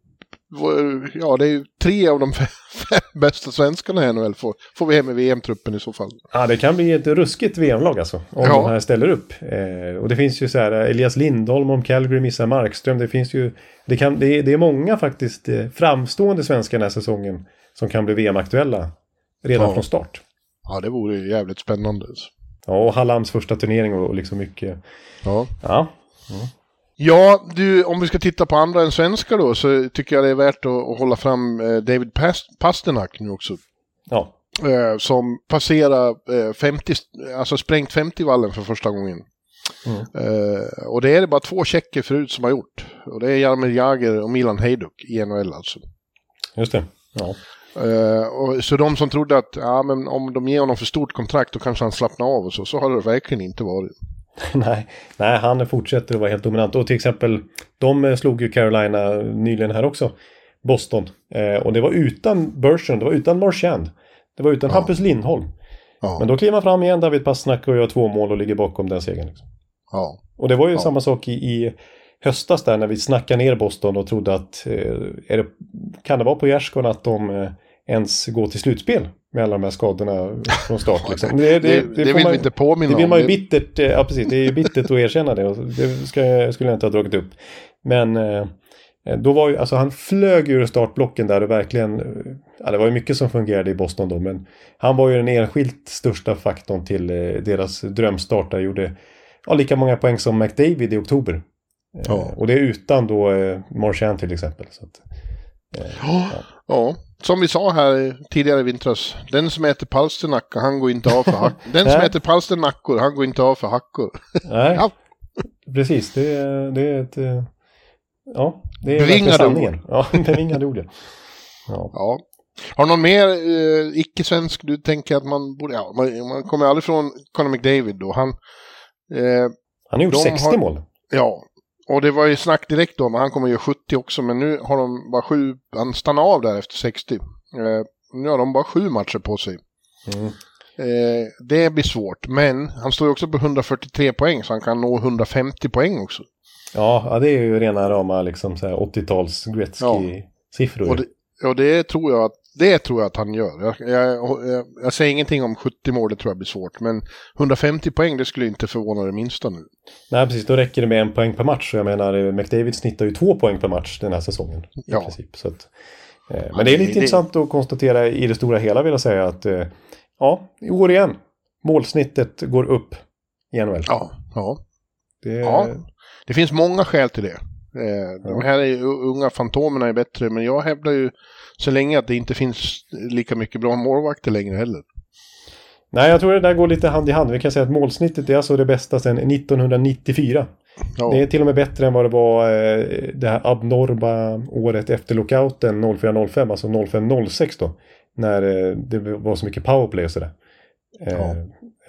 ja det är ju tre av de fem, bästa svenskarna i NHL får, får vi hem i VM-truppen i så fall. Ja, det kan bli ett ruskigt VM-lag alltså. Om Ja. de här ställer upp. Eh, och det finns ju så här, eh, Elias Lindholm om Calgary missar Markström. Det finns ju, det, kan, det, är, det är många faktiskt eh, framstående svenskar den här säsongen som kan bli VM-aktuella redan Ja. från start. Ja, det vore ju jävligt spännande. Ja, och Hallams första turnering och, liksom mycket. Ja. Ja, Ja, du, om vi ska titta på andra än svenskar då så tycker jag det är värt att, att hålla fram eh, David Pas- Pasternak nu också. ja, Eh, som passerar eh, 50, alltså sprängt 50-vallen för första gången. Eh, och det är det bara två tjecker förut som har gjort. Och det är Jaromir Jagr och Milan Hejduk i NHL alltså. Just det. Ja. Eh, och, så de som trodde att ja, men om de ger honom för stort kontrakt då kanske han slappnar av och så, så har det verkligen inte varit. nej, nej, han fortsätter att vara helt dominant. Och till exempel, de eh, slog ju Carolina nyligen här också. Boston. Eh, och det var utan Bergeron, det var utan Marchand. Det var utan Ja. Hampus Lindholm. Ja, Men då kliver man fram igen, David Pasternak och gör två mål och ligger bakom den segern. Liksom. ja, Och det var ju Ja. samma sak i, i höstas där när vi snackade ner Boston och trodde att eh, det, kan det vara på gärdsgården att de eh, ens går till slutspel med alla de här skadorna från start. Liksom. det, det, får vill man- vi inte påminna det vill om. man ju Det- bittert, eh, ja precis, det är bittert att erkänna det. Det ska, skulle jag inte ha dragit upp. Men eh, då var ju, alltså han flög ur startblocken där och verkligen, ja det var ju mycket som fungerade i Boston då, men han var ju den enskilt största faktorn till eh, deras drömstart där, gjorde ja, lika många poäng som McDavid i oktober. Ja. Och det är utan då Marchand till exempel. Så att, Ja, ja, som vi sa här tidigare i vintras. Den som äter palsternacka, han går inte av för hack. Den som äter palsternackor, han går inte av för hackor. nej, Ja. precis, det, är- det är ett... eh, Ja, det är Bevingade sanningen. Ja, bevingade ord. ja. Ja. Har någon mer eh, icke-svensk du tänker att man borde... Ja, man, man kommer aldrig från Conor McDavid då. Han... Eh, Han har gjort De 60 har- mål. ja, och det var ju snack direkt om han kommer göra 70 också, men nu har de bara sju... Han stannar av där efter 60. Eh, nu har de bara sju matcher på sig. Mm. Eh, det blir svårt, men han står ju också på 143 poäng, så han kan nå 150 poäng också. Ja, ja, det är ju rena rama liksom så här 80-tals Gretzky-siffror. Och det, och det tror jag att det tror jag att han gör. Jag, jag, jag, jag säger ingenting om 70 mål, det tror jag blir svårt. Men 150 poäng, det skulle inte förvåna det minsta nu. Nej, precis. Då räcker det med en poäng per match. Och Jag menar, eh, McDavid snittar ju två poäng per match den här säsongen. I Ja. princip. Så att, eh, men det är lite det- intressant att konstatera i det stora hela vill jag säga att eh, ja, i år igen. Målsnittet går upp i NHL. Ja, ja. Det, Ja. Det finns många skäl till det. Eh, de här är, ju- unga fantomerna är bättre, men jag hävdar ju så länge att det inte finns lika mycket bra målvakter längre heller. Nej, jag tror det där går lite hand i hand. Vi kan säga att målsnittet är alltså det bästa sedan 1994. Ja, Det är till och med bättre än vad det var eh, det här abnorma året efter lockouten 04-05, alltså 05-06 då. När eh, det var så mycket powerplay och sådär. Ja.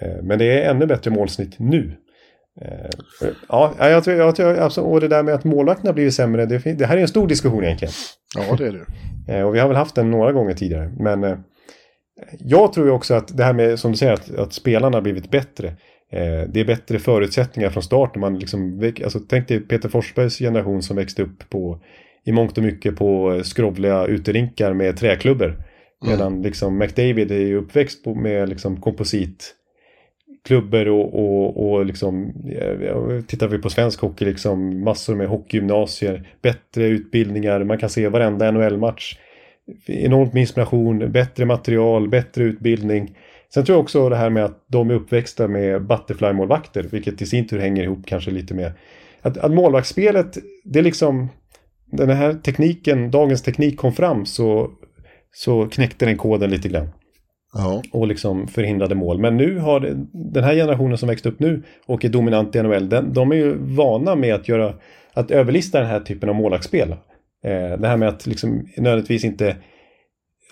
eh, men det är ännu bättre målsnitt nu. Eh, ja, jag tror, jag tror alltså, och det där med att målvakterna blivit sämre, det, det här är en stor diskussion egentligen. ja, det är det. Eh, och vi har väl haft den några gånger tidigare. Men eh, jag tror ju också att det här med, som du säger, att, att spelarna har blivit bättre. Det är bättre förutsättningar från start. Man liksom, alltså, tänk dig Peter Forsbergs generation som växte upp på, i mångt och mycket på skrovliga uterinkar med träklubbor. Medan liksom McDavid är ju uppväxt på, med liksom komposit klubbor och, och, och liksom, eh, tittar vi på svensk hockey, liksom massor med hockeygymnasier, bättre utbildningar, man kan se varenda NHL-match. Enormt med inspiration, bättre material, bättre utbildning. Sen tror jag också det här med att de är uppväxta med butterfly-målvakter, vilket i sin tur hänger ihop kanske lite med att, att målvaktsspelet, det är liksom den här tekniken, dagens teknik kom fram så, så knäckte den koden lite grann Ja. och liksom förhindrade mål. Men nu har det, den här generationen som växt upp nu och är dominant i NHL, den, de är ju vana med att göra att överlista den här typen av målvaktsspel. Eh, det här med att liksom nödvändigtvis inte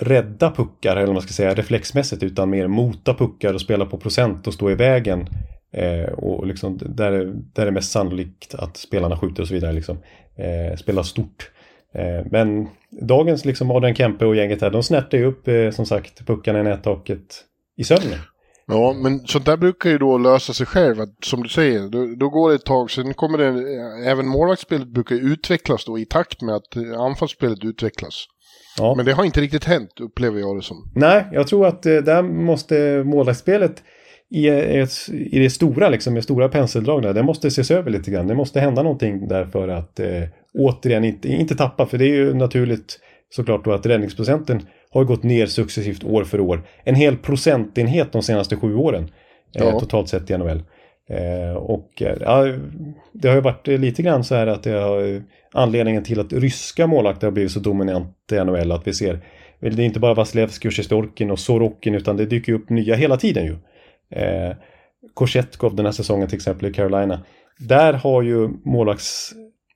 rädda puckar, eller vad man ska säga, reflexmässigt, utan mer mota puckar och spela på procent och stå i vägen. Eh, och liksom där, där är det mest sannolikt att spelarna skjuter och så vidare. Liksom. Eh, spela stort. Eh, men dagens liksom Adrian Kempe och gänget här, de snärtar ju upp eh, som sagt puckarna i nättaket i sömnen. Ja, men sånt där brukar ju då lösa sig själv, att, som du säger. Då, då går det ett tag, sen kommer det, även målvaktsspelet brukar utvecklas då i takt med att eh, anfallsspelet utvecklas. Ja. Men det har inte riktigt hänt, upplever jag det som. Nej, jag tror att eh, där måste målvaktsspelet i, i det stora, liksom, med stora penseldrag där, det måste ses över lite grann. Det måste hända någonting där för att eh, återigen inte, inte tappa, för det är ju naturligt såklart då att räddningsprocenten har gått ner successivt år för år. En hel procentenhet de senaste sju åren eh, Ja. totalt sett i NHL. Eh, och eh, ja, det har ju varit eh, lite grann så här att det har eh, anledningen till att ryska målvakter har blivit så dominanta i NHL att vi ser det är inte bara Vasilevskij och Sjestjorkin och Sorokin utan det dyker upp nya hela tiden ju. Eh, Korsetkov den här säsongen till exempel i Carolina. Där har ju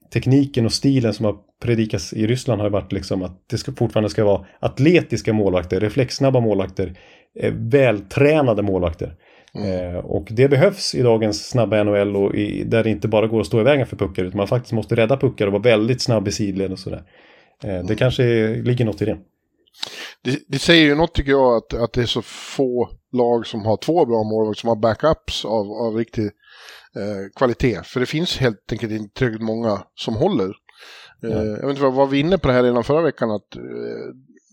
målvaktstekniken och stilen som har predikats i Ryssland har varit liksom att det ska, fortfarande ska vara atletiska målvakter, reflexsnabba målvakter, eh, vältränade målvakter. Eh, och det behövs i dagens snabba NHL och i, där det inte bara går att stå i vägen för puckar utan man faktiskt måste rädda puckar och vara väldigt snabb i sidled och sådär. Eh, det kanske ligger något i det. Det, det säger ju något tycker jag att, att det är så få lag som har två bra målvakter som har backups av, av riktig eh, kvalitet. För det finns helt enkelt inte tillräckligt många som håller. Eh, jag vet inte vad var vi inne på det här redan förra veckan att eh,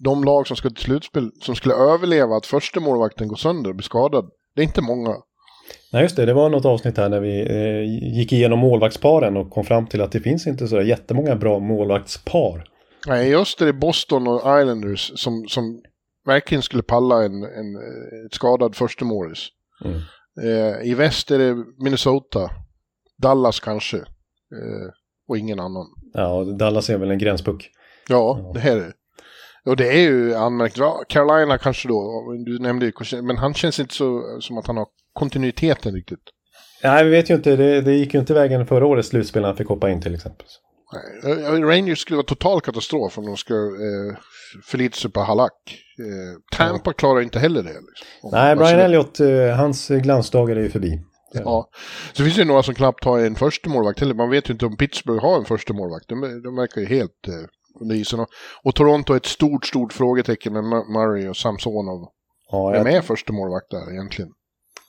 de lag som ska till slutspel som skulle överleva att första målvakten går sönder och blir skadad. Det är inte många. Nej just det, det var något avsnitt här när vi eh, gick igenom målvaktsparen och kom fram till att det finns inte så jättemånga bra målvaktspar. Nej, just det är Boston och Islanders som, som verkligen skulle palla en, en, ett skadad första målis. Mm. Eh, I väst är det Minnesota, Dallas kanske eh, och ingen annan. Ja, och Dallas är väl en gränspuck. Ja, det här är det. Och det är ju anmärkningsvärt. Carolina kanske då, du nämnde ju, men han känns inte så som att han har kontinuiteten riktigt. Nej, vi vet ju inte. Det, det gick ju inte vägen förra årets slutspel när han fick hoppa in till exempel. Rangers skulle vara total katastrof om de ska eh, förlita sig på Halak. Eh, Tampa ja. klarar inte heller det. Liksom. Nej, Brian Elliott, eh, hans glansdagar är ju förbi. Ja. Så finns det några som knappt har en första målvakt heller. Man vet ju inte om Pittsburgh har en första målvakt. De, de verkar ju helt eh, under isen. Och, och Toronto är ett stort, stort frågetecken med Murray och Samsonov. Ja, Vem är första målvakt där egentligen?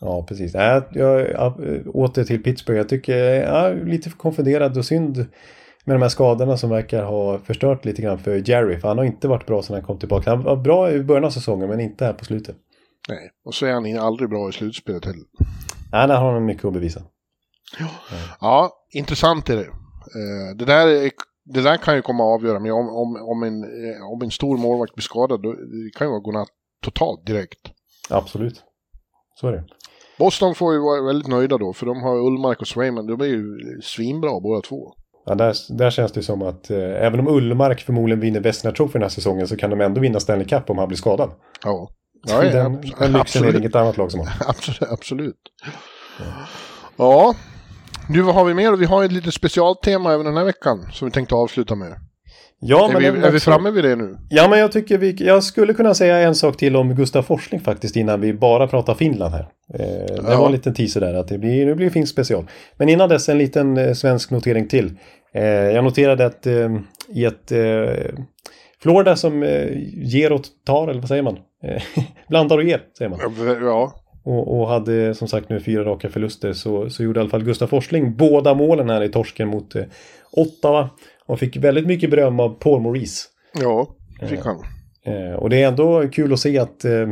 Ja, precis. Jag, jag, jag, åter till Pittsburgh. Jag tycker jag är lite konfunderad och synd med de här skadorna som verkar ha förstört lite grann för Jerry. För han har inte varit bra sedan han kom tillbaka. Han var bra i början av säsongen men inte här på slutet. Nej, och så är han aldrig bra i slutspelet heller. Nej, där har han mycket att bevisa. Ja, ja intressant är det. Eh, det där, det där kan ju komma att avgöra, men om, om, om, en, eh, om en stor målvakt blir skadad, då, det kan ju vara godnatt totalt direkt. Absolut. Så är det. Boston får ju vara väldigt nöjda då, för de har Ullmark och Swayman, de är ju svinbra båda två. Ja, där, där känns det som att eh, även om Ullmark förmodligen vinner Vesna Trophy den här säsongen så kan de ändå vinna Stanley Cup om han blir skadad. Ja. ja, den, den lyxen är det inget annat lag som har. Absolut. absolut. Ja. ja. Nu vad har vi mer? Vi har ett litet specialtema även den här veckan som vi tänkte avsluta med. Ja, är men vi, är vi framme vid det nu? Ja, men jag tycker vi, jag skulle kunna säga en sak till om Gustaf Forsling faktiskt innan vi bara pratar Finland här. Eh, det ja. var en liten teaser där att det blir, nu blir finsk special. Men innan dess en liten eh, svensk notering till. Eh, jag noterade att eh, i ett eh, Florida som eh, ger och tar, eller vad säger man? Blandar och ger, säger man. Ja. Och, och, hade som sagt nu fyra raka förluster så, så gjorde i alla fall Gustaf Forsling båda målen här i torsken mot Ottawa. Och fick väldigt mycket beröm av Paul Maurice. Ja, det fick han. Eh, och det är ändå kul att se att eh,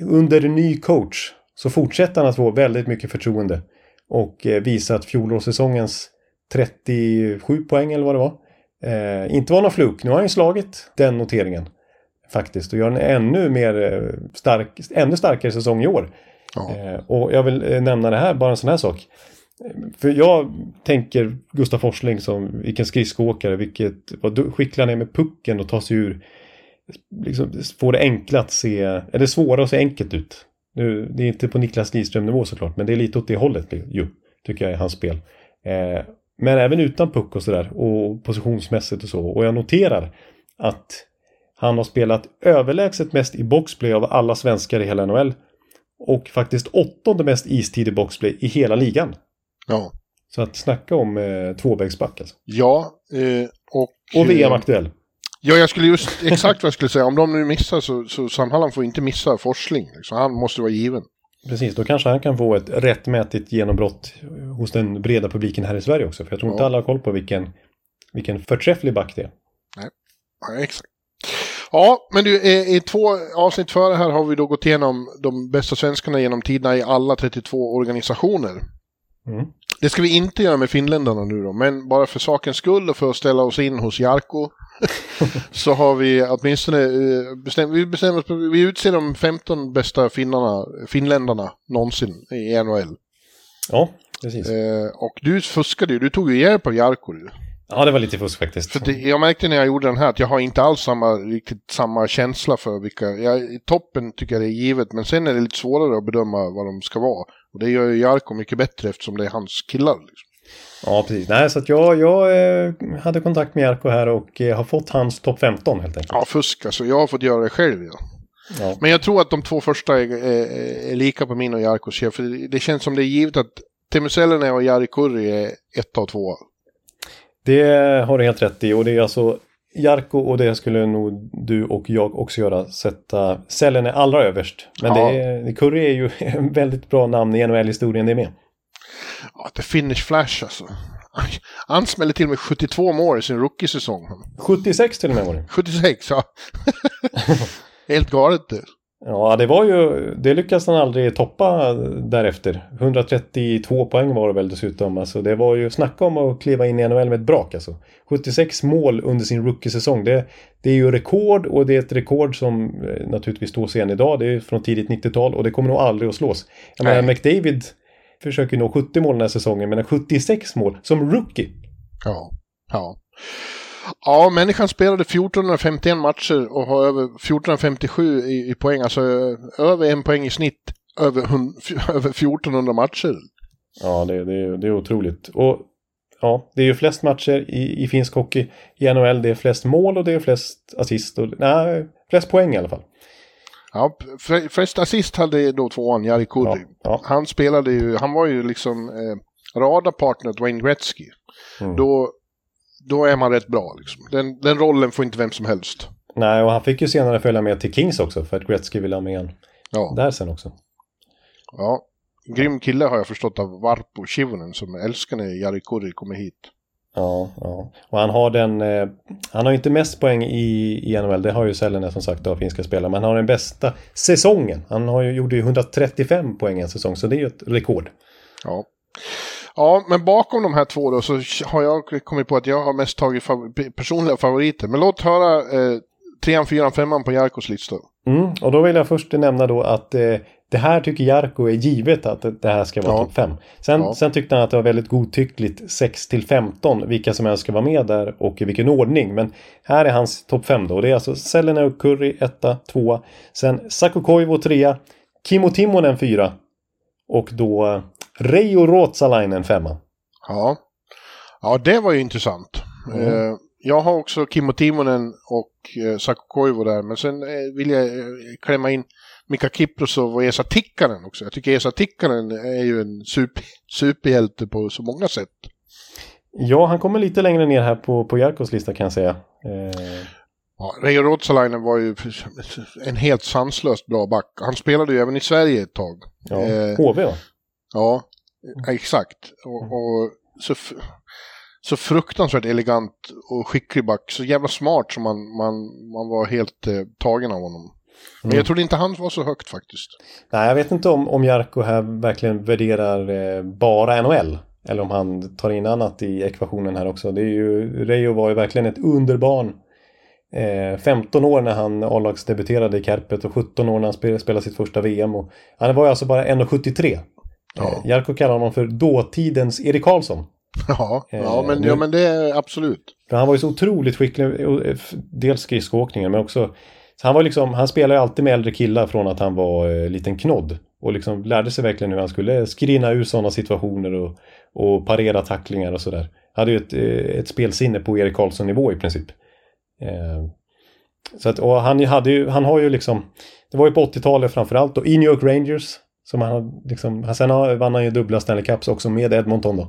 under ny coach så fortsätter han att få väldigt mycket förtroende. Och eh, visa att fjolårssäsongens 37 poäng eller vad det var. Eh, inte var någon fluk. Nu har han ju slagit den noteringen. Faktiskt. Och gör en ännu mer eh, stark, ännu starkare säsong i år. Ja. Eh, och jag vill eh, nämna det här, bara en sån här sak. För jag tänker Gustaf Forsling som vilken skridskoåkare, vilket, vad skicklig han är med pucken och ta sig ur. Liksom, får det enkla att se, eller svåra att se enkelt ut. Nu, det är inte på Niklas Lidström nivå såklart, men det är lite åt det hållet ju, tycker jag i hans spel. Eh, men även utan puck och sådär och positionsmässigt och så. Och jag noterar att han har spelat överlägset mest i boxplay av alla svenskar i hela NHL. Och faktiskt åttonde mest istid i boxplay i hela ligan. Ja. Så att snacka om eh, tvåvägsback alltså. Ja, eh, och... Och VM-aktuell. Ja, jag skulle just exakt vad jag skulle säga. Om de nu missar så, så Sandhalland får inte missa Forsling. Liksom. Han måste vara given. Precis, då kanske han kan få ett rättmätigt genombrott hos den breda publiken här i Sverige också. För jag tror ja. inte alla har koll på vilken, vilken förträfflig back det är. Nej, ja, exakt. Ja, men du, i två avsnitt före här har vi då gått igenom de bästa svenskarna genom tiderna i alla 32 organisationer. Mm. Det ska vi inte göra med finländarna nu då, men bara för sakens skull och för att ställa oss in hos Jarko så har vi åtminstone eh, bestämt, vi bestämmer vi utser de 15 bästa finnarna, finländarna någonsin i NHL. Ja, precis. Eh, och du fuskade ju, du tog ju hjälp av Jarko. Ja, det var lite fusk faktiskt. För det, jag märkte när jag gjorde den här att jag har inte alls samma, riktigt samma känsla för vilka, jag, i toppen tycker jag det är givet, men sen är det lite svårare att bedöma vad de ska vara. Och det gör ju Jarko mycket bättre eftersom det är hans killar. Liksom. Ja, precis. Nej, så att jag, jag eh, hade kontakt med Jarko här och eh, har fått hans topp 15 helt enkelt. Ja, fusk alltså. Jag har fått göra det själv. Ja. Ja. Men jag tror att de två första är, är, är lika på min och Jarkos. För det, det känns som det är givet att Teemu Selänne och Jari Kurri är ett och två. Det har du helt rätt i och det är alltså Jarko och det skulle nog du och jag också göra. Sätta Selene allra överst. Men Ja. det är, Curry är ju en väldigt bra namn i NHL-historien det med. Ja, det finish flash alltså. Han smällde till med 72 mål i sin rookie-säsong. 76 till och med var det. 76, ja. Helt galet det. Ja, det var ju, det lyckades han aldrig toppa därefter. 132 poäng var det väl dessutom. Alltså det var ju, snacka om att kliva in i NHL med ett brak alltså. 76 mål under sin rookie-säsong. Det, det är ju rekord och det är ett rekord som eh, naturligtvis står sig än idag. Det är från tidigt 90-tal och det kommer nog aldrig att slås. Jag menar. McDavid försöker nå 70 mål den här säsongen, men 76 mål som rookie. Ja. Ja. Ja, människan spelade 1451 matcher och har över 1457 i, i poäng, alltså ö- över en poäng i snitt över, över 1400 matcher. Ja, det, det, det är otroligt. Och ja, det är ju flest matcher i, i finsk hockey i NHL. Det är flest mål och det är flest assist. Och, nej, flest poäng i alla fall. Ja, f- först assist hade då tvåan, Jari Ja, Kurri. ja. Han spelade ju, han var ju liksom eh, radarpartner till Wayne Gretzky. Mm. Då, då är man rätt bra liksom. Den, den rollen får inte vem som helst. Nej, och han fick ju senare följa med till Kings också för att Gretzky ville ha med han Ja, där sen också. ja. Grym kille har jag förstått av Varpo Chivonen som älskar när Jari Kurri kommer hit. Ja, ja. Och han har den... Eh, han har inte mest poäng i, i NHL. Det har ju Selene som sagt av finska spelare. Men han har den bästa säsongen. Han har ju, gjorde ju 135 poäng en säsong. Så det är ju ett rekord. Ja. Ja, men bakom de här två då så har jag kommit på att jag har mest tagit fav- personliga favoriter. Men låt höra eh, trean, fyran, femman på Jarkos lista. Mm, och då vill jag först nämna då att eh, det här tycker Jarko är givet att det- här ska vara Ja. topp 5. Sen, Ja. sen tyckte han att det var väldigt godtyckligt 6 till 15 vilka som helst ska vara med där och i vilken ordning. Men här är hans topp 5 då. Det är alltså Selene och Curry 1, 2. Sen Saku Koivu 3. Kimmo Timonen 4. Och då Reijo Ruotsalainen 5. Ja. ja, det var ju intressant. Mm. Eh, jag har också Kimmo Timonen och eh, Saku Koivu där, men sen eh, vill jag klämma in Mika Kiprosov och Esa Tikkanen också. Jag tycker Esa Tikkanen är ju en super, superhjälte på så många sätt. Ja, han kommer lite längre ner här på, på Jarkos lista kan jag säga. Eh, Ja, Reijo Ruotsalainen var ju en helt sanslöst bra back. Han spelade ju även i Sverige ett tag. ja, Eh, HV va? Ja, exakt. Och, och så, så fruktansvärt elegant och skicklig back. Så jävla smart som man, man, man var helt eh, tagen av honom. Men Mm. jag trodde inte han var så högt faktiskt. Nej, jag vet inte om, om Jarko här verkligen värderar eh, bara NHL. Eller om han tar in annat i ekvationen här också. Det är ju, Reijo var ju verkligen ett underbarn. Eh, 15 år när han A-lagsdebuterade i Kärpet och 17 år när han spelade, spelade sitt första VM. Och, han var ju alltså bara 1,73. Ja. Eh, Jarko kallar honom för dåtidens Erik Karlsson. Ja, ja, Eh, men, nu- ja men det är absolut. För han var ju så otroligt skicklig, och, eh, dels skridskoåkningen men också så han var liksom, han spelade ju alltid med äldre killar från att han var eh, liten knodd. Och liksom lärde sig verkligen hur han skulle skrina ur sådana situationer och, och parera tacklingar och sådär. Hade ju ett, ett spelsinne på Erik Karlsson-nivå i princip. Eh, så att, och han, hade ju, han har ju liksom, det var ju på 80-talet framförallt då, i New York Rangers. Som han liksom, sen har- vann han ju dubbla Stanley Cups också med Edmonton då.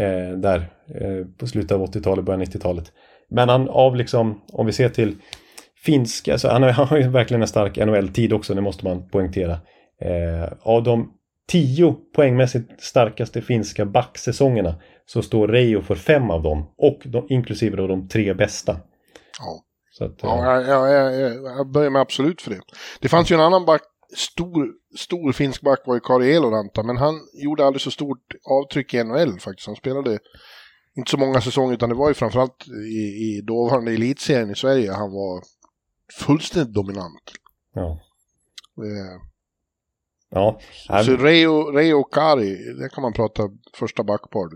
Eh, där eh, på slutet av 80-talet, början av 90-talet. Men han av liksom, om vi ser till finska, alltså han, har, ju verkligen en stark NHL-tid också, det måste man poängtera. Eh, av de tio poängmässigt starkaste finska backsäsongerna så står Reijo för fem av dem. Och de, inklusive då de tre bästa. Ja. Så att, eh, Ja, jag, jag, jag, jag börjar med absolut för det. Det fanns ju en annan back, stor, stor finsk back var ju Kari Eloranta, men han gjorde aldrig så stort avtryck i NHL faktiskt. Han spelade inte så många säsonger, utan det var ju framförallt i, i dåvarande elitserien i Sverige han var fullständigt dominant. ja. Eh, Ja, Så Reijo, Reijo och Kari, där kan man prata första backpar.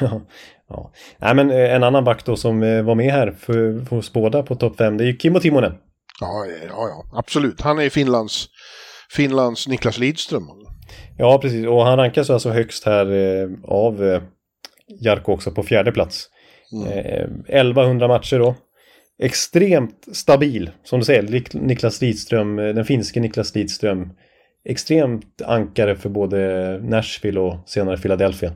ja. Nej, men eh, en annan back då som eh, var med här för, för oss båda på topp 5, det är ju Kimmo Timonen. Ja, ja, ja, absolut. Han är Finlands, Finlands Niklas Lidström. Ja, precis. Och han rankas alltså högst här eh, av eh, Jarko också på fjärde plats. Eh, 1100 matcher då. Extremt stabil, som du säger. Niklas Lidström, eh, den finske Niklas Lidström. Extremt ankare för både Nashville och senare Philadelphia.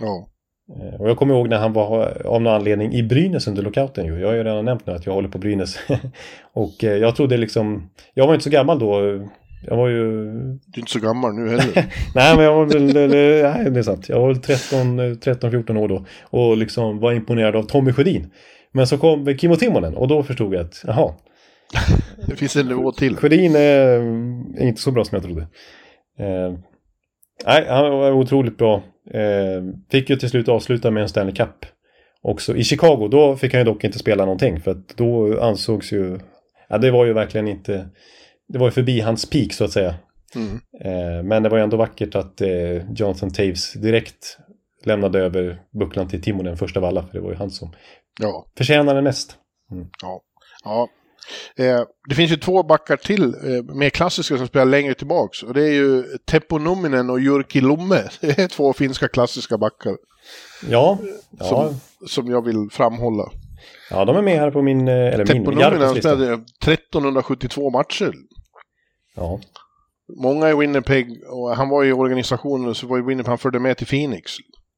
Ja. Eh, Och jag kommer ihåg när han var av någon anledning i Brynäs under lockouten ju. Jag har ju redan nämnt nu att jag håller på Brynäs. och eh, jag trodde liksom, jag var inte så gammal då. Jag var ju, Du är inte så gammal nu heller. nej men jag var väl, nej det är sant. Jag var väl 13, eh, 13-14 år då. Och liksom var imponerad av Tommy Sjödin. Men så kom Kimmo Timonen och då förstod jag att, jaha, Det finns en nivå till. Sjödin är inte så bra som jag trodde. Eh, nej, han var otroligt bra. Eh, fick ju till slut avsluta med en Stanley Cup. Också i Chicago, då fick han ju dock inte spela någonting. För att då ansågs ju... Ja, det var ju verkligen inte... Det var ju förbi hans peak så att säga. Mm. Eh, men det var ju ändå vackert att eh, Jonathan Taves direkt lämnade över bucklan till Timonen först av alla. För det var ju han som Ja. förtjänade mest. ja. Eh, det finns ju två backar till, eh, mer klassiska som spelar längre tillbaks. Och det är ju Teppo Numminen och Jyrki Lomme. Det är två finska klassiska backar Ja, ja, som, som jag vill framhålla. ja de är med här på min... eh, Eller Teppo min, lista. spelade 1372 matcher. Ja. Många i Winnipeg, och han var i organisationen så var ju Winnipeg, han förde med till Phoenix.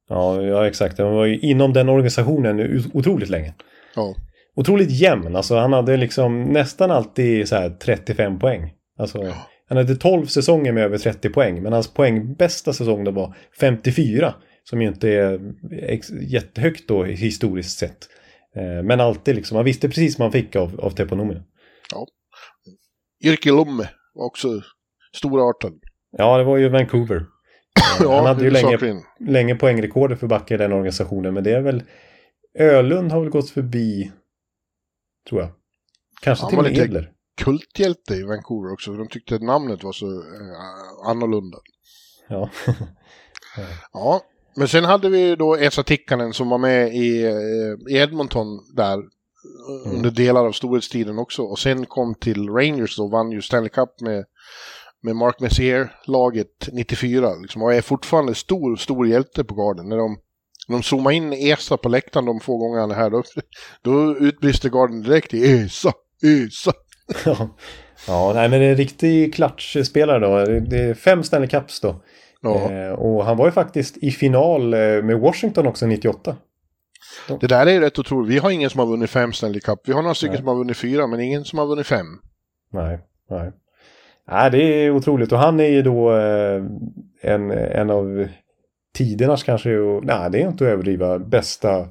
Ja, ja, exakt. Han var ju inom den organisationen otroligt länge. Ja. Otroligt jämn. Alltså han hade liksom nästan alltid så här 35 poäng. Alltså, han hade 12 säsonger med över 30 poäng. Men hans poäng bästa säsong då var 54. Som ju inte är jättehögt då historiskt sett. Eh, Men alltid liksom, man visste precis vad man fick av, av Teppo Numminen. Jyrki Lomme var också storartad. Ja, det var ju Vancouver. Eh, Ja, han hade ju länge, länge poängrekordet för backar i den organisationen. Men det är väl... Ölund har väl gått förbi... Tror jag. Kanske Han till och med Edler. kulthjälte i Vancouver också. De tyckte att namnet var så eh, annorlunda. Ja. Ja, men sen hade vi ju då Esa Tikkanen som var med i, eh, i Edmonton där eh, under delar av storhetstiden också. Och sen kom till Rangers och vann ju Stanley Cup med, med Mark Messier-laget 94. Liksom, och är fortfarande stor, stor hjälte på garden. När de, när de zoomar in Esa på läktaren de få gånger han är här, då, då utbrister garden direkt i Esa, Esa. ja. ja, nej men det är en riktig klatschspelare då. Det- är fem Stanley Cups då. Ja. Eh, och han var ju faktiskt i final eh, med Washington också 98. Det där är ju rätt otroligt. Vi har ingen som har vunnit fem Stanley Cup. Vi har några stycken Nej. som har vunnit fyra, men ingen som har vunnit fem. Nej, nej. Nej, det är otroligt. Och han är ju då eh, en, en av tidernas kanske, och, nej det är inte att överdriva, bästa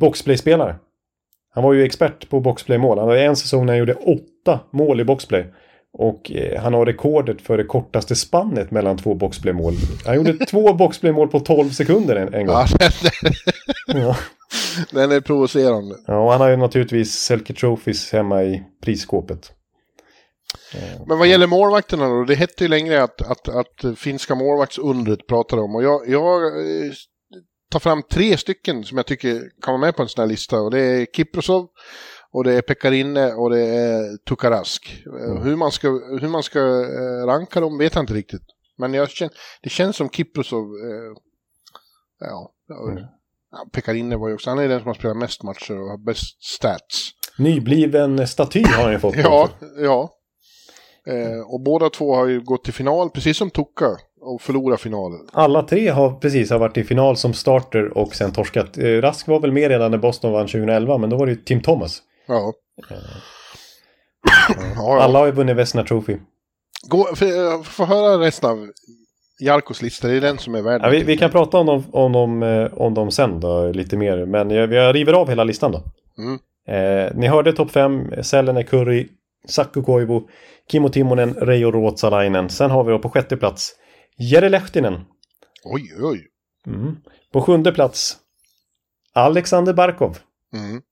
boxplay-spelare. Han var ju expert på boxplay-mål. Han hade en säsong när han gjorde åtta mål i boxplay. Och eh, han har rekordet för det kortaste spannet mellan två boxplay-mål. Han gjorde två boxplay-mål på 12 sekunder en, en gång. Ja, den, Ja. den är provocerande. Ja, och han har ju naturligtvis Selke Trophies hemma i prisskåpet. Men vad gäller målvakterna då? Det hette ju längre att, att, att finska målvaktsundret pratade om. Och jag, jag eh, tar fram tre stycken som jag tycker kan vara med på en sån här lista. Och det är Kiprosov, och det är Pekarinne och det är Tukarask. Eh, Hur man ska, hur man ska eh, ranka dem vet jag inte riktigt. Men jag känner, det känns som Kiprosov, eh, ja, ja, Pekarinne var ju också, han är den som har spelat mest matcher och har bäst stats. Nybliven staty har han ju fått. Ja, också. ja. Eh, och båda två har ju gått till final, precis som Tuka, och förlorat finalen. Alla tre har precis har varit i final som starter och sen torskat. Eh, Rask var väl med redan när Boston vann 2011, men då var det ju Tim Thomas. Ja. ja, ja. Alla har ju vunnit Vesna Trophy. Gå, för, eh, få höra resten av Jarkos lista, det är den som är värd Ja, vi, vi kan prata om dem, om, dem, eh, om dem sen då, lite mer. Men jag, jag river av hela listan då. Mm. Eh, ni hörde topp 5. Sällen Curry, Sakko Koivu, Kimmo Timonen, Reijo Ruotsalainen. Sen har vi då på sjätte plats Jere Lehtinen. Oj, oj. Mm. På sjunde plats Alexander Barkov. Mm.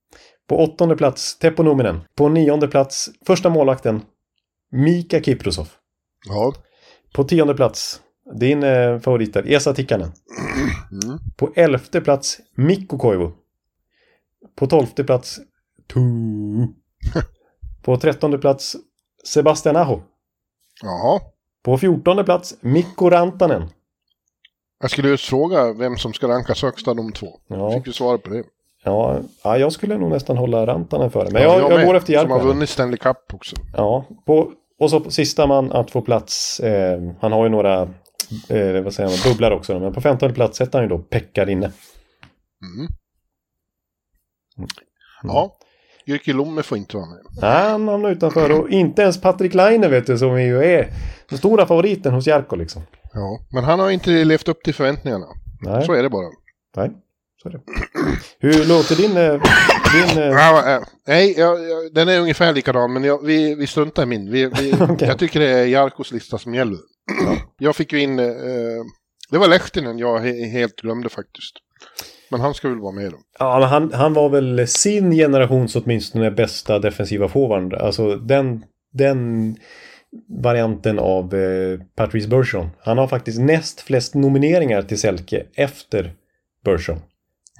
På åttonde plats Teppo Numminen. På nionde plats första målvakten Mika Kiprusov. Ja. På tionde plats din eh, favorit där, Esa Tikkanen. Mm. På elfte plats Mikko Koivu. På tolfte plats Tu. På trettonde plats Sebastian Aho. Jaha. På 14 plats, Mikko Rantanen. Jag skulle just fråga vem som ska rankas högst av de två. Ja. Fick du svar på det? Ja, ja, jag skulle nog nästan hålla Rantanen före. Men Ja, jag, jag, med, går efter Som har vunnit Stanley Cup också. Ja, på, och så på sista man att få plats. Eh, han har ju några eh, vad säger man, bubblar också. Men på 15 plats sätter han ju då Pekka inne. Mm. Ja, Jyrki Lomme får inte vara med. Han hamnar utanför och inte ens Patrik Laine vet du som ju är den stora favoriten hos Jarkko liksom. Ja, men han har inte levt upp till förväntningarna. Nej, Så är det bara. nej. Så är det. Hur låter din... eh, din eh, Ja, äh, nej, jag, den är ungefär likadan, men jag, vi, vi struntar i min. Vi, vi, Okej. Jag tycker det är Jarkos lista som gäller. Jag fick ju in... Eh, det var Lehtinen jag he, helt glömde faktiskt. Men han ska väl vara med då. Ja, men han, han var väl sin generations åtminstone bästa defensiva forward. Alltså den, den varianten av eh, Patrice Bergeron. Han har faktiskt näst flest nomineringar till Selke efter Bergeron.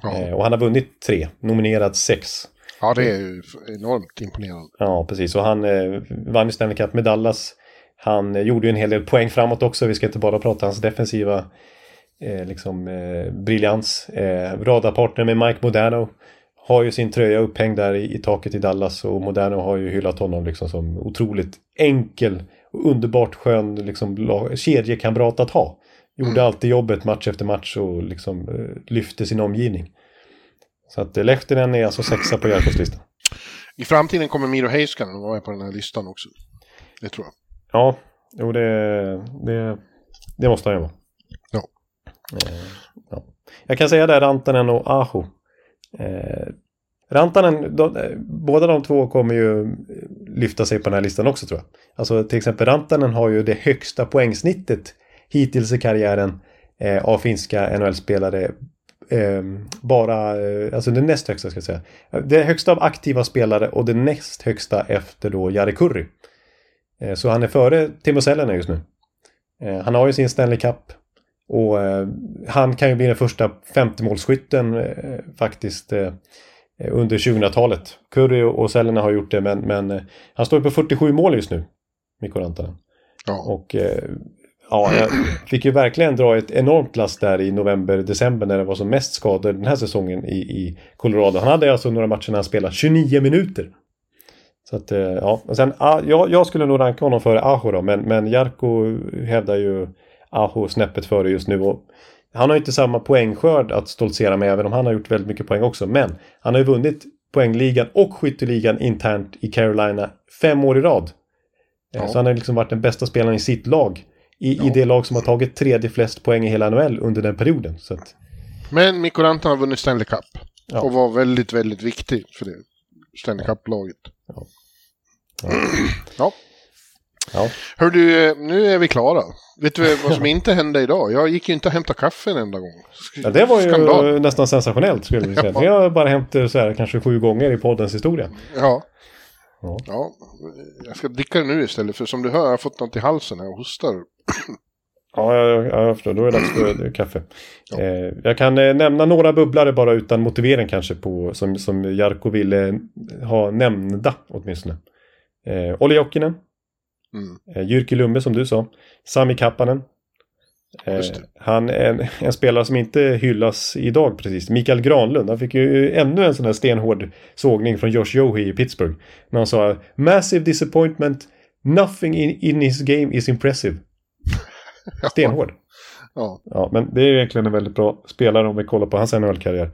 Ja, Eh, och han har vunnit tre, nominerad sex. ja det är ju enormt imponerande. Ja, precis. Och han eh, vann ju Stanley Cup med Dallas. Han eh, gjorde ju en hel del poäng framåt också. Vi ska inte bara prata hans defensiva eh, liksom, eh, briljans. Eh, radarpartner med Mike Moderno. Har ju sin tröja upphängd där i, i taket i Dallas och Moderno har ju hyllat honom liksom som otroligt enkel och underbart skön liksom, kedjekamrat att ha. Gjorde alltid jobbet match efter match och liksom eh, lyfte sin omgivning. Så att eh, Lehtinen är alltså sexa på Jarkos. I framtiden kommer Miro Heiskanen att vara med på den här listan också. Det tror jag. Ja, jo det, det, det måste han ju vara. Ja. Eh, ja. Jag kan säga där Rantanen och Aho. Eh, Rantanen, de, eh, båda de två kommer ju lyfta sig på den här listan också tror jag. Alltså till exempel Rantanen har ju det högsta poängsnittet hittills i karriären eh, av finska NHL-spelare. Eh, bara, eh, alltså det näst högsta ska jag säga. Det högsta av aktiva spelare och det näst högsta efter då Jari Kurri. Eh, Så han är före Timo Selänne just nu. Eh, Han har ju sin Stanley Cup. Och eh, han kan ju bli den första 50-målsskytten eh, faktiskt eh, under 2000-talet. Curry och Selänne har gjort det men, men eh, han står ju på 47 mål just nu. Mikko Rantanen. Ja. Och eh, ja, jag fick ju verkligen dra ett enormt last där i november, december när det var som mest skador den här säsongen i, i Colorado. Han hade alltså några matcher när han spelade 29 minuter. Så att, eh, ja. Och sen, ah, jag, jag skulle nog ranka honom före Aho då, men, men Jarko hävdar ju Aho snäppet före just nu. Och han har ju inte samma poängskörd att stoltsera med, även om han har gjort väldigt mycket poäng också. Men han har ju vunnit poängligan och skytteligan internt i Carolina fem år i rad. Eh, Ja. Så han har liksom varit den bästa spelaren i sitt lag. I, i Ja. det lag som har tagit tredje flest poäng i hela NHL under den perioden. Så att, Men Mikko Rantanen har vunnit Stanley Cup. Ja. Och var väldigt, väldigt viktig för det. Stanley Cup-laget. Ja. Ja. Hör du, nu är vi klara. Vet du vad som inte hände idag? Jag gick ju inte och hämtade kaffe en enda gång. Ja, det var ju Skandal. nästan sensationellt skulle jag säga. Ja. Det har bara hänt eh, så här, kanske sju gånger i poddens historia. Ja. Ja. ja. Jag ska dricka det nu istället, för som du hör, jag har fått något i halsen när jag hostar. Ja, jag, jag, jag förstår. Då är det dags för eh, kaffe. Ja. Eh, jag kan eh, nämna några bubblare bara utan motivering kanske på, som, som Jarko ville ha nämnda åtminstone. Eh, Olli Jokinen, Mm. eh, Jyrki Lumbe som du sa, Sami Kappanen. Eh, han är en, en spelare som inte hyllas idag precis. Mikael Granlund, han fick ju ännu en sån här stenhård sågning från Josh Johi i Pittsburgh. När han sa “Massive disappointment, nothing in, in his game is impressive”. Stenhård. Ja. Ja, men det är ju egentligen en väldigt bra spelare om vi kollar på hans NHL-karriär.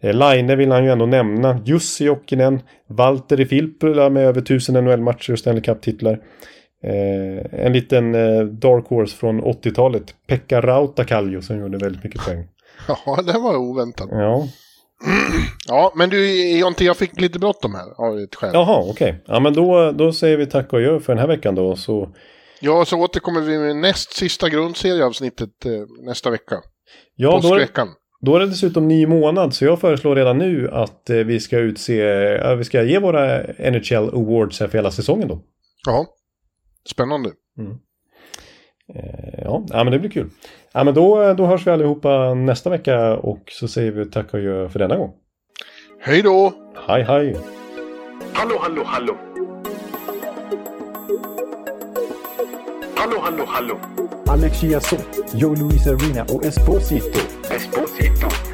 Eh, Laine vill han ju ändå nämna. Jussi Jokinen. Valtteri Filppula med över 1000 NHL-matcher och Stanley Cup-titlar. Eh, en liten eh, dark horse från 80-talet. Pekka Rautakallio som gjorde väldigt mycket poäng. ja, det var oväntat. Ja, Ja, men du Jonte, jag fick lite bråttom här av ett skäl. jaha, okej. Ja, men då, då säger vi tack och adjö för den här veckan då. Så, Ja, så återkommer vi med näst sista grundserieavsnittet eh, nästa vecka. ja, då, är- Påskveckan. då är det dessutom ny månad. Så jag föreslår redan nu att eh, vi ska utse, eh, vi ska ge våra NHL Awards här för hela säsongen då. Ja, spännande. Eh, Ja, ja, men det blir kul. Ja, men då, då hörs vi allihopa nästa vecka och så säger vi tack och adjö för denna gång. Hej då! Hej hej! Hallå, hallå, hallå. Hallå, hallå, hallå. Alex Chiazot, Joe Luis Arena och Esposito. Esposito.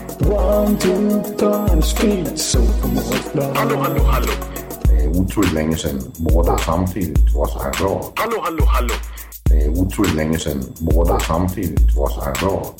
One, two, punch, speed, so Hallå, hallå, hallå. Det är otroligt länge sedan båda samtidigt var så här bra. Hallå, hallå, hallå. Det är otroligt länge sedan båda samtidigt var så här bra.